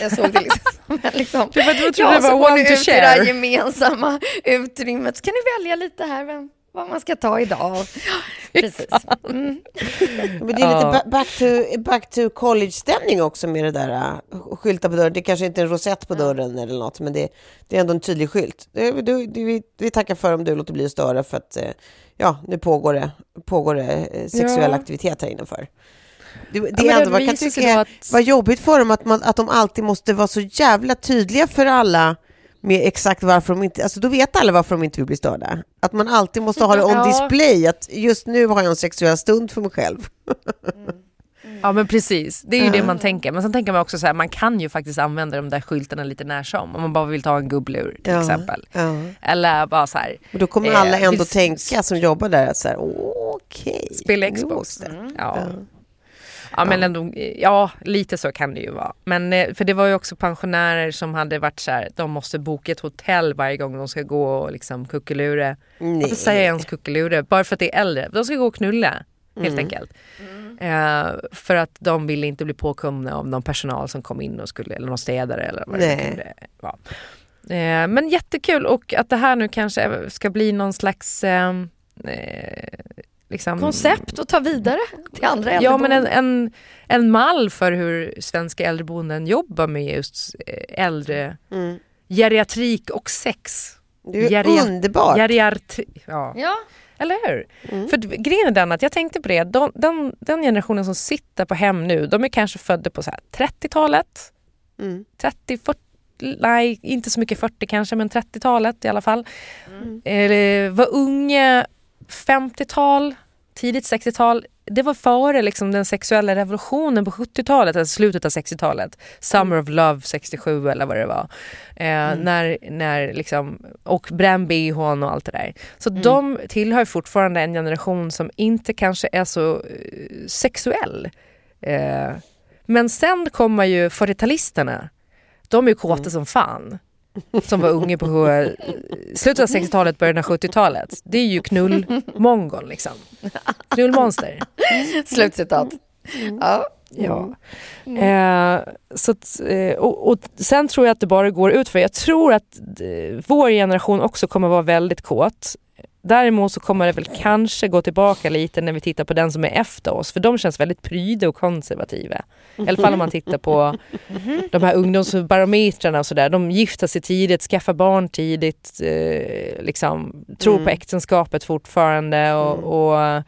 Jag såg det liksom. <laughs> liksom Du, du trodde ja, det var one to i det här share. gemensamma utrymmet. Så kan ni välja lite här vem, vad man ska ta idag. <laughs> Precis. Mm. Men det är lite Ja. ba- back to, back to college-stämning också med det där uh, skyltar på dörren. Det kanske inte är en rosett på dörren eller något, men det, det är ändå en tydlig skylt. Det, det, vi, vi tackar för om du låter bli att störa för att eh, ja, nu pågår det, pågår det eh, sexuell Ja. aktivitet här innanför. Det, det det ändå, man kan tycka att- vad jobbigt för dem att, man, att de alltid måste vara så jävla tydliga för alla med exakt varför de inte, alltså då vet alla varför de inte vill bli störda. Att man alltid måste ha det on Ja. display, att just nu har jag en sexuell stund för mig själv. Ja men precis, det är ju det man tänker. Men sen tänker man också så här, man kan ju faktiskt använda de där skyltarna lite när som. Om man bara vill ta en gubblur till Ja, exempel. ja. Eller bara så här, Och då kommer Eh, alla ändå vi- tänka som jobbar där att så här, okej. spela jo, Xbox. det. Ja. Ja men ändå, ja lite så kan det ju vara. Men eh, för det var ju också pensionärer som hade varit så här, de måste boka ett hotell varje gång de ska gå och liksom kuckelura. Nej. Varför säger jag ens kuckelura? Bara för att det är äldre. De ska gå och knulla helt Mm. enkelt. Eh, för att de ville inte bli påkomna av någon personal som kom in och skulle, eller någon städare eller vad det Nej. nu kunde vara. Eh, men jättekul och att det här nu kanske ska bli någon slags eh, eh, liksom, Koncept att ta vidare till andra Ja men äldreboenden. en, en, en mall för hur svenska äldreboenden jobbar med just eh, äldre Mm. geriatrik och sex. Det är ju Geria- underbart. Geriatri- ja. Ja, Eller hur? För d- grejen är den att jag tänkte på det, de, den, den generationen som sitter på hem nu, de är kanske födda på så här 30-talet, Mm. 30, 40, nej inte så mycket 40 kanske men 30-talet i alla fall. Eller var unga 50-tal, tidigt 60-tal. Det var före liksom, den sexuella revolutionen på 70-talet, alltså slutet av 60-talet. Summer of Love 67 eller vad det var. Eh, när, när liksom, och Bram Bihon och allt det där. Så de tillhör fortfarande en generation som inte kanske är så eh, sexuell. Eh, men sen kommer ju 40-talisterna. De är ju kåta som fan. Som var unga på slutet av 60-talet, början av 70-talet. Det är ju knullmongon liksom. Knullmonster. slutcitat. Ja. Ja. Eh, så att, eh, och, och sen tror jag att det bara går ut för Jag tror att eh, vår generation också kommer vara väldigt kåt. Däremot så kommer det väl kanske gå tillbaka lite när vi tittar på den som är efter oss. För de känns väldigt pryda och konservativa. I alla fall om man tittar på <laughs> de här ungdomsbarometrarna och sådär. De gifter sig tidigt, skaffar barn tidigt, eh, liksom, tror på äktenskapet fortfarande och, och eh,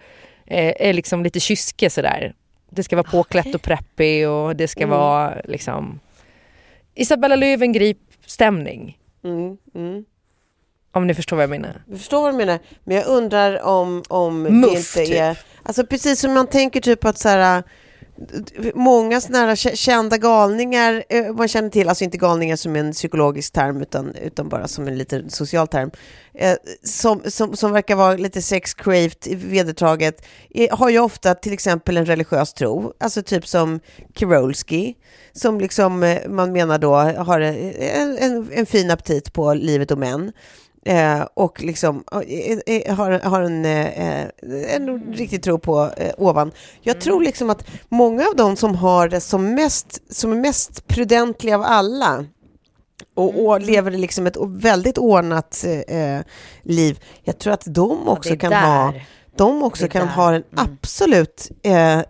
är liksom lite kyske sådär. Det ska vara påklätt och preppy och det ska vara liksom Isabella Löwengrip-stämning. Mm, mm. Om ni förstår vad jag menar. Jag förstår vad du menar, men jag undrar om, om Muff, det inte typ. är... Alltså precis som man tänker typ att så här, många sådana här kä- kända galningar eh, man känner till, alltså inte galningar som en psykologisk term utan, utan bara som en lite social term, eh, som, som, som verkar vara lite sex-craved, vedertaget, eh, har ju ofta till exempel en religiös tro, alltså typ som Kirolski, som liksom man menar då har en, en, en fin aptit på livet och män. Eh, och liksom eh, eh, har, har en, eh, en riktig tro på eh, ovan. Jag tror liksom att många av dem som har det som mest, som är mest prudentliga av alla och, och lever liksom ett väldigt ordnat eh, liv, jag tror att de också kan där. ha de också kan där. ha den Mm. absolut eh,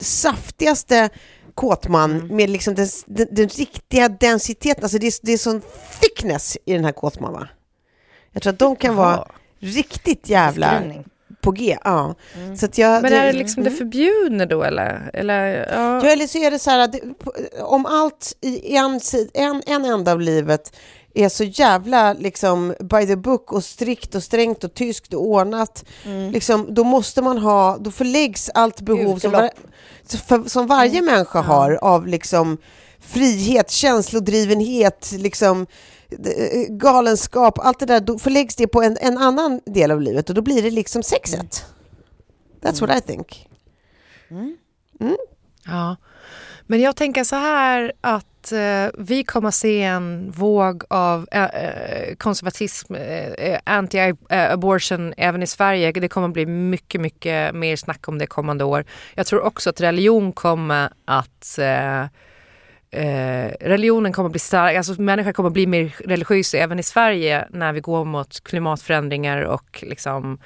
saftigaste kåtman Mm. med liksom den, den, den riktiga densiteten, alltså det är, det är sån thickness i den här kåtman va? Jag tror att de kan vara riktigt jävla Beskrivning. på G. Ja. Så att jag, Men är det liksom det förbjudna då eller? eller ja. Ja, eller så är det så här att om allt i en, en, en ända av livet är så jävla liksom by the book och strikt och strängt och tyskt och ordnat, liksom, då måste man ha, då förläggs allt behov som, var, för, som varje människa har av liksom frihet, känslodrivenhet, liksom galenskap, allt det där, då förläggs det på en, en annan del av livet och då blir det liksom sexet. That's what I think. Ja. Men jag tänker så här att eh, vi kommer se en våg av eh, eh, konservatism, eh, anti-abortion även i Sverige. Det kommer bli mycket, mycket mer snack om det kommande år. Jag tror också att religion kommer att eh, Eh, religionen kommer bli stark, alltså människan kommer bli mer religiös även i Sverige när vi går mot klimatförändringar och liksom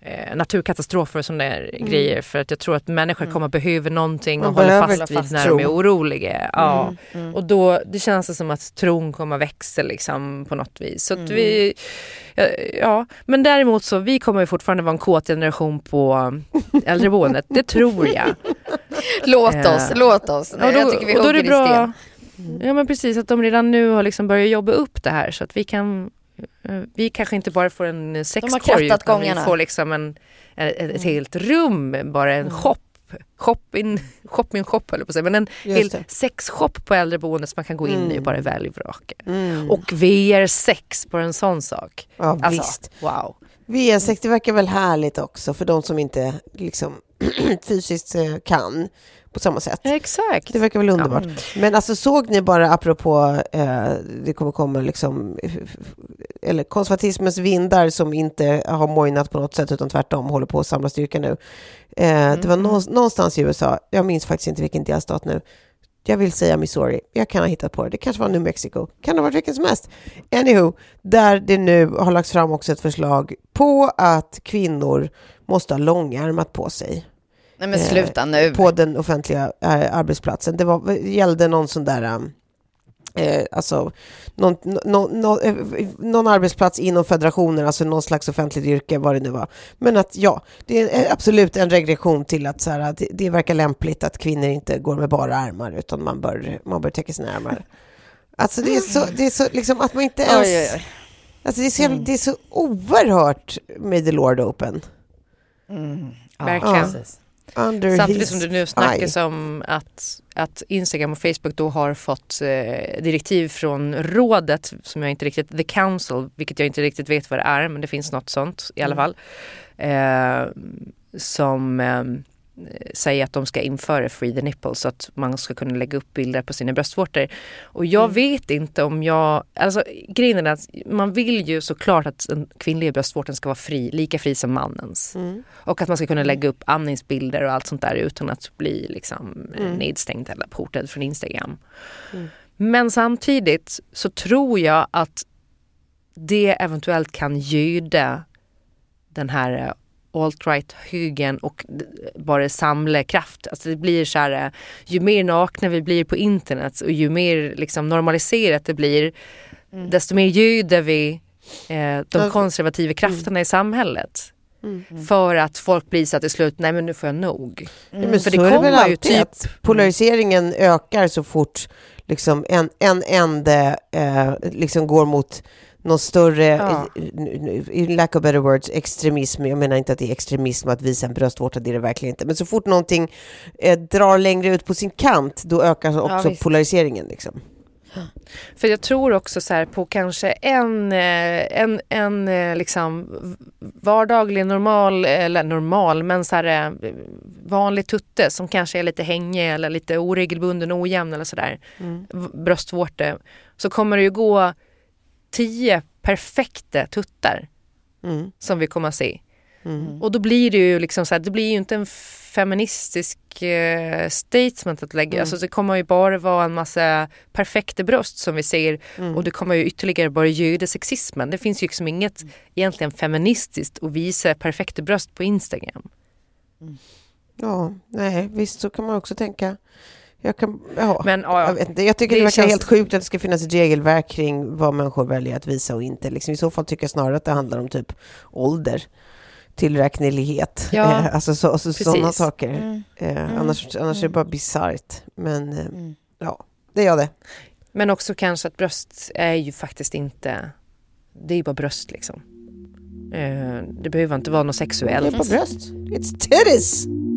eh, naturkatastrofer och sådana där grejer. För att jag tror att människor kommer behöva någonting och hålla fast vid fast när tro. de är oroliga. Ja. Och då, det känns det som att tron kommer växa liksom på något vis. Så att vi, ja, ja, men däremot så vi kommer ju fortfarande vara en kåt generation på äldreboendet. Det tror jag. <laughs> Låt Eh, oss, låt oss. Ja, jag tycker vi och då är det bra. Ja men precis, att de redan nu har liksom börjat jobba upp det här så att vi kan eh, vi kanske inte bara får en sexkorg krattat utan vi får liksom en, ett, ett helt rum, bara en shop. Shop in, shop in shop höll jag på att säga, men en Just hel det. sexshop på äldreboendet som man kan gå in i och bara välja och vraka. Mm. Och VR6 på en sån sak. Ja, Alltså, visst. wow. V6 det verkar väl härligt också för de som inte liksom, <clears throat> fysiskt eh, kan på samma sätt. Exakt. Det verkar väl underbart. Men alltså såg ni bara apropå, eh, det kommer komma liksom, eller konservatismens vindar som inte har mojnat på något sätt utan tvärtom håller på att samla styrka nu. Eh, Det var nå- någonstans i USA, jag minns faktiskt inte vilken delstat nu, jag vill säga Missouri, jag kan ha hittat på det, det kanske var New Mexico, kan det ha varit vilken som helst. Anywho, där det nu har lagts fram också ett förslag på att kvinnor måste ha långärmat på sig Nej men sluta nu. på den offentliga eh, arbetsplatsen. Det var, gällde någon sån där, eh, alltså någon, nå- nå- eh, någon arbetsplats inom federationen, alltså någon slags offentligt yrke, vad det nu var. Men att ja, det är absolut en regression till att så här, att det, det verkar lämpligt att kvinnor inte går med bara armar, utan man bör, man bör täcka sina armar. Alltså det är så, det är så liksom att man inte ens... Oj, oj, oj. Alltså det, är så, jävla- det är så oerhört May the Lord open. Verkligen. Ja. Under Samtidigt som det nu snackas om att, att Instagram och Facebook då har fått eh, direktiv från rådet, som jag inte riktigt, the council, vilket jag inte riktigt vet vad det är, men det finns något sånt i alla fall. Eh, som eh, säger att de ska införa free the nipple så att man ska kunna lägga upp bilder på sina bröstvårtor. Och jag vet inte om jag, alltså grejen är att man vill ju såklart att den kvinnliga bröstvårtan ska vara fri, lika fri som mannens. Och att man ska kunna lägga upp amningsbilder och allt sånt där utan att bli liksom mm. nedstängd eller portad från Instagram. Men samtidigt så tror jag att det eventuellt kan göda den här alt-right-högern och bara samla kraft. Alltså det blir så här, eh, ju mer nakna vi blir på internet och ju mer liksom normaliserat det blir, desto mer göder vi eh, de konservativa krafterna i samhället. För att folk blir så att till slut, nej men nu får jag nog. Men För det är det kommer ju alltid typ- att polariseringen ökar så fort liksom en, en ände eh, liksom går mot någon större, Ja. i, i lack of better words, extremism. Jag menar inte att det är extremism att visa en bröstvårta, det är det verkligen inte. Men så fort någonting eh, drar längre ut på sin kant, då ökar också visst. polariseringen. Liksom. För jag tror också så på kanske en, eh, en, en eh, liksom vardaglig normal, eller normal, men så här eh, vanlig tutte som kanske är lite hängig eller lite oregelbunden, ojämn eller sådär, v- bröstvårta, så kommer det ju gå tio perfekta tuttar Mm. som vi kommer att se. Mm. Och då blir det ju liksom så här, det blir ju inte en feministisk eh, statement att lägga, alltså det kommer ju bara vara en massa perfekta bröst som vi ser och det kommer ju ytterligare bara göda sexismen. Det finns ju liksom inget egentligen feministiskt att visa perfekta bröst på Instagram. Ja, nej, visst så kan man också tänka. Jag, kan, ja, Men ja, jag, ja. vet inte, jag tycker det, Det verkar känns- helt sjukt att det ska finnas ett regelverk kring vad människor väljer att visa och inte. Liksom, I så fall tycker jag snarare att det handlar om typ ålder. tillräknelighet. Ja, Eh, alltså så, så, sådana precis. saker. Mm. Eh, annars, annars är det bara bisarrt. Men eh, Mm. ja, det är jag det. Men också kanske att bröst är ju faktiskt inte... Det är ju bara bröst liksom. Eh, det behöver inte vara något Det är sexuellt. på bröst. It's titties!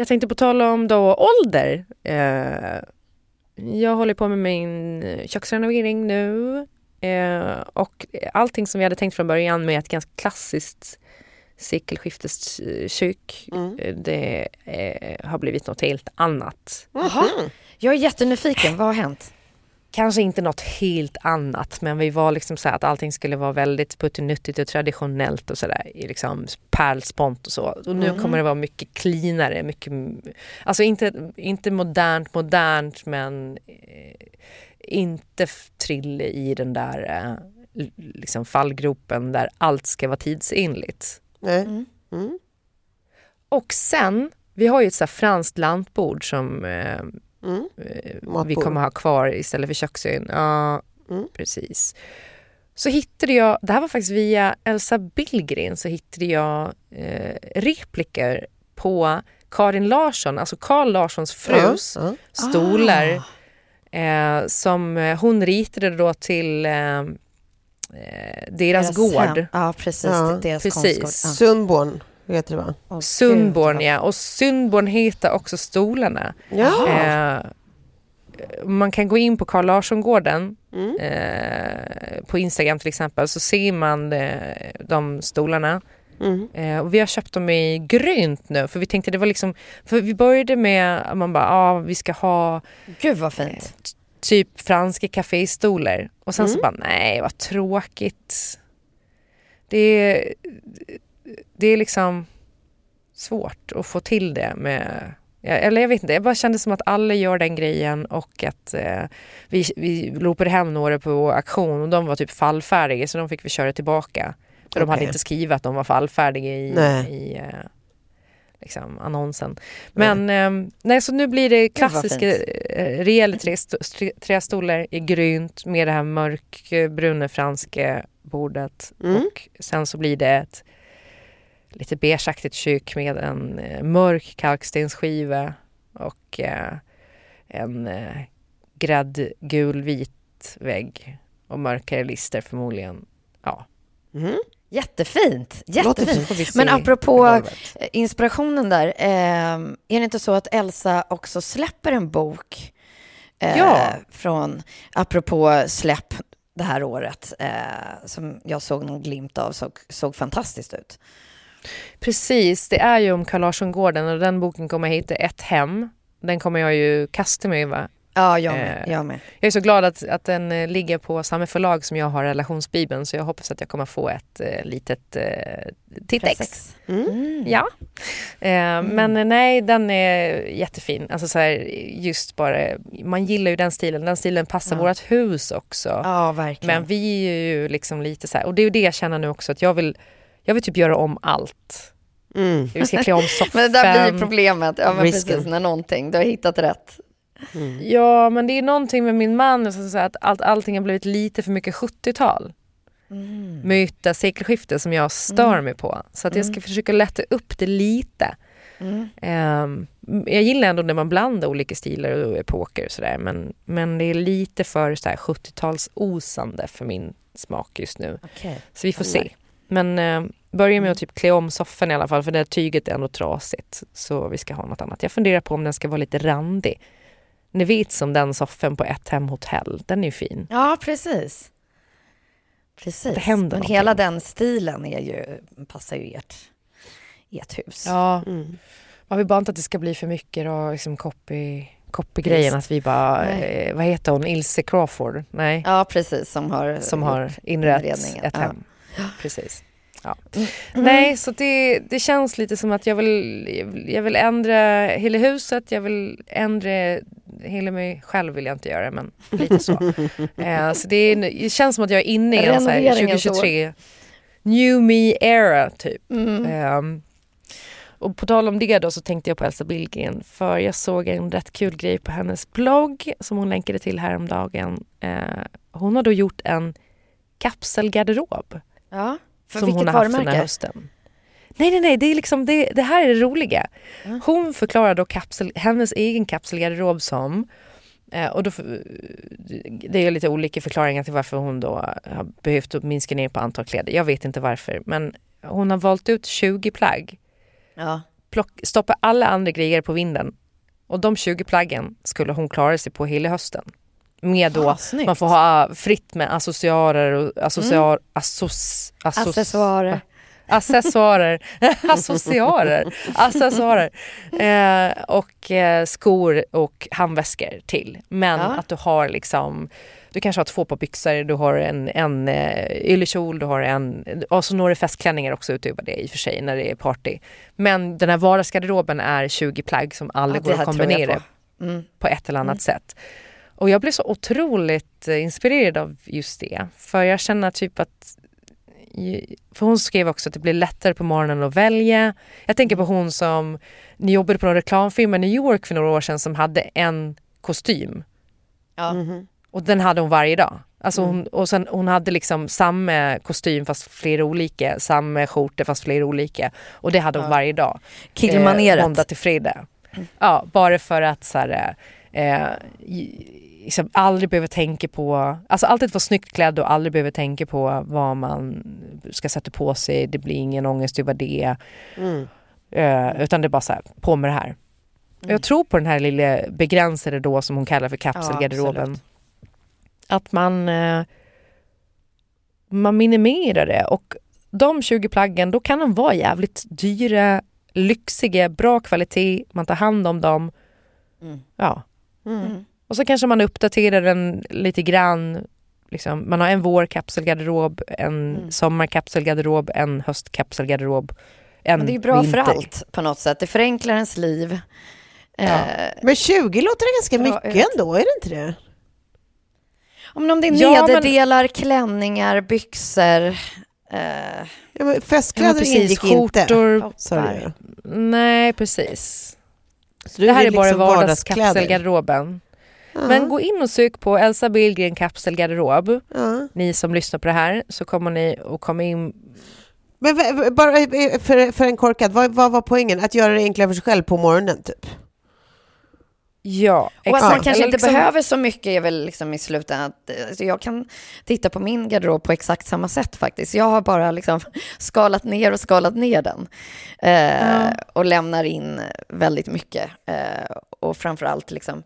Jag tänkte på tala om då ålder. Eh, jag håller på med min köksrenovering nu. Eh, och allting som vi hade tänkt från början med ett ganska klassiskt sekelskifteskök. Mm. eh, Det har blivit något helt annat. Jaha. Jag är jättenyfiken, vad har hänt? Kanske inte något helt annat men vi var liksom så här att allting skulle vara väldigt puttinuttigt och traditionellt och sådär i liksom pärlspont och så. Och nu kommer det vara mycket cleanare, mycket, alltså inte, inte modernt modernt men eh, inte trille i den där eh, liksom fallgropen där allt ska vara tidsenligt. Mm. Mm. Och sen, vi har ju ett så här franskt lantbord som eh, Mm. eh, vi kommer ha kvar istället för köksön. Ja, Mm. precis. Så hittade jag, det här var faktiskt via Elsa Billgren, så hittade jag eh, repliker på Karin Larsson, alltså Karl Larssons frus Ja, ja. stolar eh, som hon ritade då till eh, eh, deras, gård. hem. Ja, precis. Ja, deras precis. konstgård. Sundborn heter det va? Sundborn ja, och Sundborn heter också stolarna. Ja. Eh, man kan gå in på Carl Larsson-gården Mm. eh, på Instagram till exempel så ser man eh, de stolarna. Mm. Eh, och vi har köpt dem i grönt nu för vi tänkte det var liksom, för vi började med att man bara, ja ah, vi ska ha Gud vad fint. typ franska kaféstolar och sen så Mm. bara nej vad tråkigt. Det är, det är liksom svårt att få till det med eller jag vet inte, jag bara kände som att alla gör den grejen och att eh, vi, vi ropade hem några på auktion och de var typ fallfärdiga så de fick vi köra tillbaka. För de hade inte skrivit att de var fallfärdiga i, Nej. i eh, liksom, annonsen. Men eh, nej, så nu blir det klassiska eh, rejäla trästolar i grynt med det här mörkbruna franska bordet. Mm. Och sen så blir det ett lite beigeaktigt kök med en eh, mörk kalkstensskiva och eh, en eh, gräddgulvit vägg och mörkare lister förmodligen. Ja, Mm. Jättefint. Jättefint. Men på apropå inspirationen där. Eh, är det inte så att Elsa också släpper en bok? Eh, Ja. Från, apropå släpp det här året. Eh, som jag såg någon glimt av. Såg, såg fantastiskt ut. Precis, det är ju om Carl Larsson-gården och den boken kommer heta Ett hem. Den kommer jag ju kasta mig över Ja, jag med. Eh, Jag med. Jag är så glad att, att den eh, ligger på samma förlag som jag har relationsbibeln så jag hoppas att jag kommer få ett eh, litet eh, tittex. Precis. Mm. Ja. Eh, Men nej, den är jättefin. Alltså så här, just bara, man gillar ju den stilen. Den stilen passar Ja. vårt hus också. Ja, verkligen. Men vi är ju liksom lite så här, och det är ju det jag känner nu också att jag vill, jag vill typ göra om allt. Mm. Vi ska klä om soffan. <laughs> Men det där blir problemet. Ja, men Risken. precis, när någonting, du har hittat rätt. Ja, men det är någonting med min man, alltså, så att allt, allting har blivit lite för mycket 70-tal. Mm. Myta, sekelskifte som jag stör mig på. Så att jag ska försöka lätta upp det lite. Mm. Ehm, jag gillar ändå när man blandar olika stilar och epoker och sådär. Men, men det är lite för så här 70-talsosande för min smak just nu. Okej. Så vi får se. Men eh, börja med att typ klä om soffan i alla fall för det här tyget är ändå trasigt. Så vi ska ha något annat. Jag funderar på om den ska vara lite randig. Ni vet som den soffan på ett hem hotell. Den är ju fin. Ja, precis. Precis. Det händer Men någonting. hela den stilen är ju, passar ju ert, ert hus. Ja, Mm. man vill bara inte att det ska bli för mycket då, liksom copy, copy-grejen. Att vi bara, eh, vad heter hon, Ilse Crawford? Nej, Ja, precis. Som har, som har inrett inredningen. ett Ja. Precis. Ja. Mm. Nej, så det, det känns lite som att jag vill, jag vill ändra hela huset, jag vill ändra hela mig själv vill jag inte göra men lite så. <laughs> eh, så det, är, det känns som att jag är inne i en så här Renoveringens 2023 new me era typ. Mm. Ehm, och på tal om det då så tänkte jag på Elsa Billgren för jag såg en rätt kul grej på hennes blogg som hon länkade till häromdagen. Eh, hon har då gjort en kapselgarderob Ja, för som hon har haft den här varumärke? hösten. Nej, nej, nej, det, är liksom, det, det här är det roliga. Hon förklarar då kapsel, hennes egen kapselgarderob som eh, och då, det är lite olika förklaringar till varför hon då har behövt minska ner på antal kläder. Jag vet inte varför, men hon har valt ut 20 plagg Ja. plock, stoppa alla andra grejer på vinden. Och de 20 plaggen skulle hon klara sig på hela hösten. Med då, Ah, man får ha fritt med accessoarer och associar, assos, assos, Accessoarer. <laughs> accessoarer, <laughs> associarer, accessoarer eh, och eh, skor och handväskor till. Men Ja. att du har liksom du kanske har två par byxor, du har en, en eh, yllekjol, du har en, och så några festklänningar också utöver det i och för sig när det är party. Men den här vardagsgarderoben är 20 plagg som alla Ja, går att kombinera på. Mm. på ett eller annat sätt. Och jag blev så otroligt eh, inspirerad av just det. För jag känner typ att för hon skrev också att det blir lättare på morgonen att välja. Jag tänker på hon som ni jobbade på en reklamfilm i New York för några år sedan som hade en kostym. Ja. Och den hade hon varje dag. Alltså hon, och sen, hon hade liksom samma kostym fast flera olika, samma skjortor fast flera olika. Och det hade hon varje dag. Killmaneret. måndag till fredag. Ja, bara för att så här, eh, i- liksom aldrig behöver tänka på, alltså alltid vara snyggt klädd och aldrig behöver tänka på vad man ska sätta på sig. Det blir ingen ångest över det. Eh, utan det är bara så här, på med det här. Jag tror på den här lilla begränsade då som hon kallar för kapselgarderoben. absolut. att man, eh, man minimerar det och de 20 plaggen då kan de vara jävligt dyra, lyxiga, bra kvalitet, man tar hand om dem. Mm. Ja. Mm. Och så kanske man uppdaterar den lite grann. Liksom, man har en vårkapselgarderob, en Mm. sommarkapselgarderob, en höstkapselgarderob, en Men det är ju bra vinter. för allt på något sätt. Det förenklar ens liv. Eh, Men 20 låter ganska mycket ändå, är det inte det? om, om det är Ja, men- nederdelar, klänningar, byxor. Eh, Ja, men Ja, festkläder men precis, ingick inte. skjortor. Det? Nej, precis. Så du det här är bara liksom vardagskapselgarderoben. Ja. Men gå in och sök på Elsa Billgren kapselgarderob. Ja. Ni som lyssnar på det här så kommer ni att komma in Men bara eh, för, för en korkad, vad, vad var poängen? Att göra det enklare för sig själv på morgonen typ? Ja, Och att man exakt. kanske inte liksom- behöver så mycket är väl liksom i slutändan att eh, alltså jag kan titta på min garderob på exakt samma sätt faktiskt. Jag har bara liksom <laughs> skalat ner och skalat ner den. Eh, Och lämnar in väldigt mycket. Eh, och framförallt liksom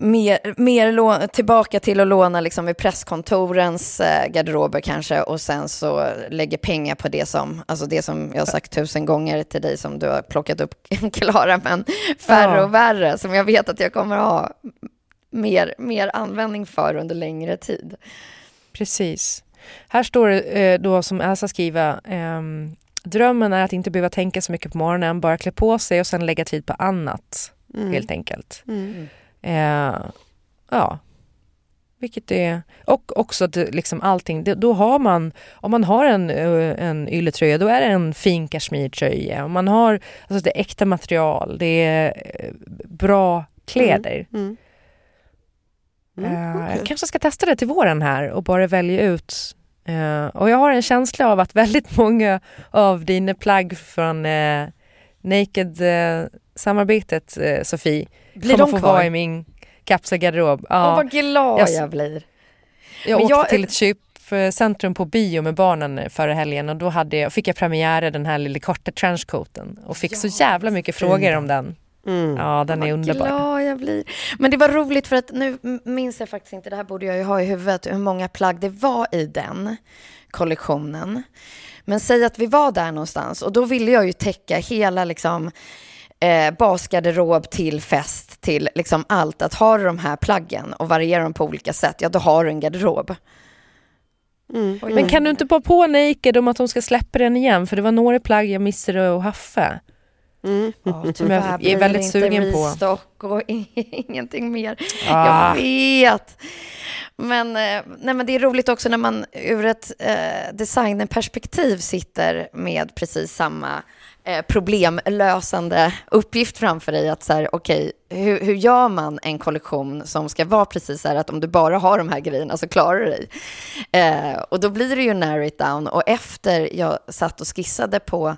mer, mer lå- tillbaka till att låna liksom i presskontorens eh, garderober kanske och sen så lägger pengar på det som, alltså det som jag har sagt tusen gånger till dig som du har plockat upp <laughs> Klara, men färre Ja. och värre som jag vet att jag kommer ha mer, mer användning för under längre tid. Precis. Här står det eh, då som Elsa skriver, ehm, drömmen är att inte behöva tänka så mycket på morgonen, bara klä på sig och sen lägga tid på annat, Mm. helt enkelt. Mm. Eh, ja, vilket är, och också att liksom allting, då har man, om man har en, eh, en ylletröja då är det en fin kashmirtröja. Om man har, alltså det är äkta material, det är eh, bra kläder. Mm. Mm, Eh, okej. Jag kanske ska testa det till våren här och bara välja ut. Och jag har en känsla av att väldigt <laughs> många av dina plagg från Naked-samarbetet, Sofie, Blir kommer de få kvar? vara i min kapselgarderob. Ja, vad glad jag- jag, blir. jag åkte jag- till ett köpcentrum på bio med barnen förra helgen och då hade jag, fick jag premiära den här lilla korta trenchcoaten och fick så jävla mycket frågor om den. Mm. Ja, den är Vad underbar. glad jag blir. Men det var roligt för att nu minns jag faktiskt inte, det här borde jag ju ha i huvudet, hur många plagg det var i den kollektionen. Men säg att vi var där någonstans och då ville jag ju täcka hela liksom eh, basgarderob till fest till liksom allt. Att ha de här plaggen och variera dem på olika sätt, ja då har du en garderob. Mm. Men kan du inte bara på Naked om att de ska släppa den igen? För det var några plagg jag missade och Haffe. Mm. Som jag är väldigt det sugen inte på. restock och <laughs> ingenting mer. Ah. Jag vet. Men, eh, nej, men det är roligt också när man ur ett eh, designerperspektiv sitter med precis samma eh, problemlösande uppgift framför dig. Att så här, okej, hur, hur gör man en kollektion som ska vara precis så här att om du bara har de här grejerna så klarar du dig. Eh, och då blir det ju narrow it down. Och efter jag satt och skissade på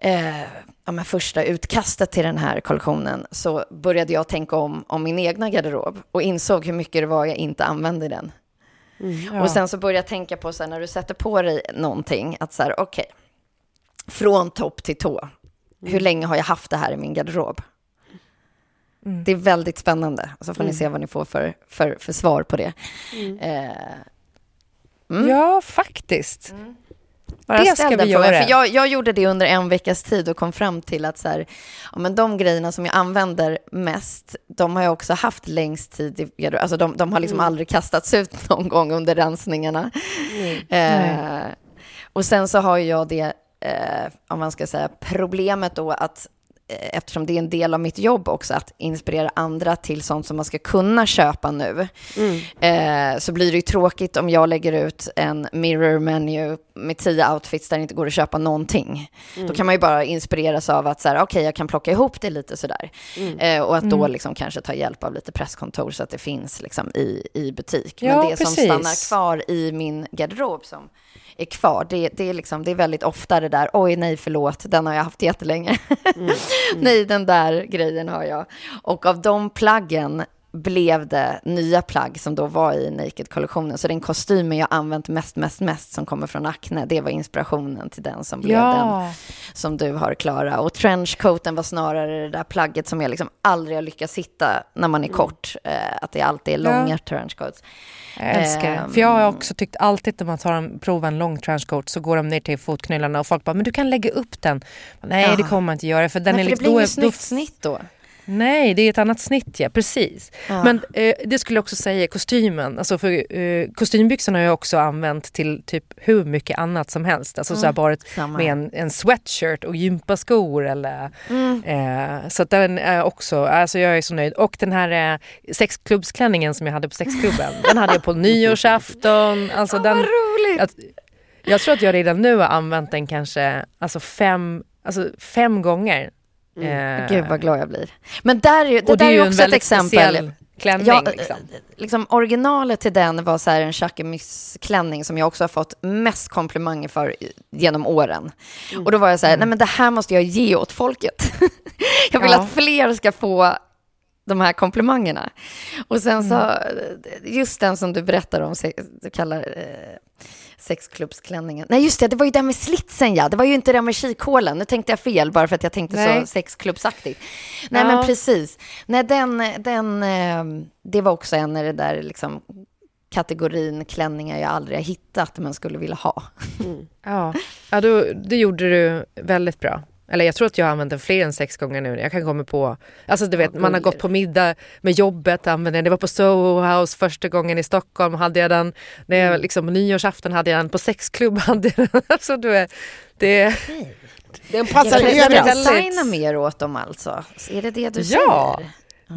eh, ja, men första utkastet till den här kollektionen så började jag tänka om, om min egna garderob och insåg hur mycket det var jag inte använde i den. Ja. Och sen så började jag tänka på så här, när du sätter på dig någonting, att så här, okej, från topp till tå, hur länge har jag haft det här i min garderob? Mm. Det är väldigt spännande, så får ni se vad ni får för, för, för svar på det. Eh, mm. Ja, faktiskt. Bara Det ställ ska vi frågan, göra. För jag, jag gjorde det under en veckas tid och kom fram till att så här, ja, men de grejerna som jag använder mest, de har jag också haft längst tid. I, alltså de, de har liksom aldrig kastats ut <laughs> någon gång under rensningarna. Eh, och sen så har jag det, eh, om man ska säga, problemet då att eh, eftersom det är en del av mitt jobb också, att inspirera andra till sånt som man ska kunna köpa nu, eh, så blir det ju tråkigt om jag lägger ut en mirror menu med tio outfits där det inte går att köpa någonting. Då kan man ju bara inspireras av att så här, okej, jag kan plocka ihop det lite sådär. Eh, och att då liksom kanske ta hjälp av lite presskontor så att det finns liksom i, i butik. Ja, Men det som precis. stannar kvar i min garderob som är kvar, det, det, är liksom, det är väldigt ofta det där, oj nej förlåt, den har jag haft jättelänge. <laughs> nej, den där grejen har jag. Och av de plaggen blev det nya plagg som då var i Naked-kollektionen. Så den kostymen jag använt mest, mest, mest som kommer från Acne, det var inspirationen till den som blev den Ja, som du har, Klara. Och trenchcoaten var snarare det där plagget som jag liksom aldrig har lyckats hitta när man är kort. Eh, att det alltid är Ja. långa trenchcoats. jag älskar det. Ehm. För jag har också tyckt alltid när man tar en, provar en lång trenchcoat så går de ner till fotknölarna och folk bara, men du kan lägga upp den. Nej, Ja. det kommer man inte göra. För den Nej, är för det liksom, blir då är- inget snyggt snitt då. Nej, det är ett annat snitt, ja. Precis. Ja. Men eh, det skulle jag också säga, kostymen. Alltså för, eh, kostymbyxorna har jag också använt till typ hur mycket annat som helst. Alltså så här bara ett, Mm. Samma. med en, en sweatshirt och gympaskor eller... Mm. Eh, så att den är också, alltså jag är så nöjd. Och den här eh, sexklubbsklänningen som jag hade på sexklubben, <laughs> den hade jag på nyårsafton. Alltså den, Vad roligt! jag, jag tror att jag redan nu har använt den kanske alltså fem, alltså fem gånger. Eh, Gud vad glad jag blir. Men där, det det där är ju också ett exempel. klänning. Ja, liksom. eh, liksom originalet till den var så en Jacquemus-klänning som jag också har fått mest komplimanger för genom åren. Mm. Och då var jag så här, nej men det här måste jag ge åt folket. <laughs> jag vill Ja. att fler ska få de här komplimangerna. Och sen så, Mm. just den som du berättar om, du kallar eh, sexklubbsklänningen. Nej just det, det var ju det med slitsen ja. Det var ju inte det med kikhålen. Nu tänkte jag fel bara för att jag tänkte Nej. så sexklubbsaktigt. Nej Ja. men precis. Nej den, den, eh, det var också en i det där liksom kategorin klänningar jag aldrig har hittat men skulle vilja ha. <laughs> Ja, ja då, det gjorde du väldigt bra. Eller jag tror att jag har använt den fler än sex gånger nu. Jag kan komma på, alltså du vet man har gått på middag med jobbet, använde den. Det var på Soho House första gången i Stockholm hade jag den. När jag, liksom, på nyårsafton hade jag den, på sexklubb <laughs> hade jag den. Alltså du vet, det... Den passar Jag överallt. designa mer åt dem alltså. Är det det du Ja, säger?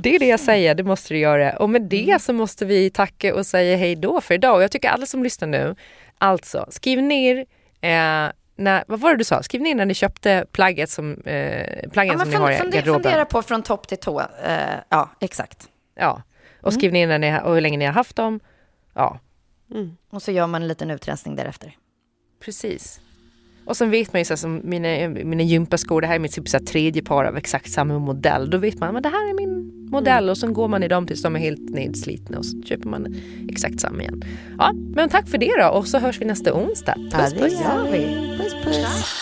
det är det jag säger, det måste du göra. Och med det så måste vi tacka och säga hej då för idag. Och jag tycker alla som lyssnar nu, alltså skriv ner eh, när, vad var det du sa? Skriv ner när ni köpte plagget som, eh, plaggen Ja, som men ni har i garderoben. fundera på från topp till tå. Eh, ja, exakt. Ja, och skriv ner när ni, och hur länge ni har haft dem. Ja, Och så gör man en liten utrensning därefter. precis. Och sen vet man ju så här, som mina, mina gympaskor, det här är mitt typ så här, tredje par av exakt samma modell. Då vet man att det här är modell och så går man i dem tills de är helt nedslitna och så köper man exakt samma igen. Ja, men tack för det då och så hörs vi nästa onsdag. Puss puss! gör vi. Puss, puss.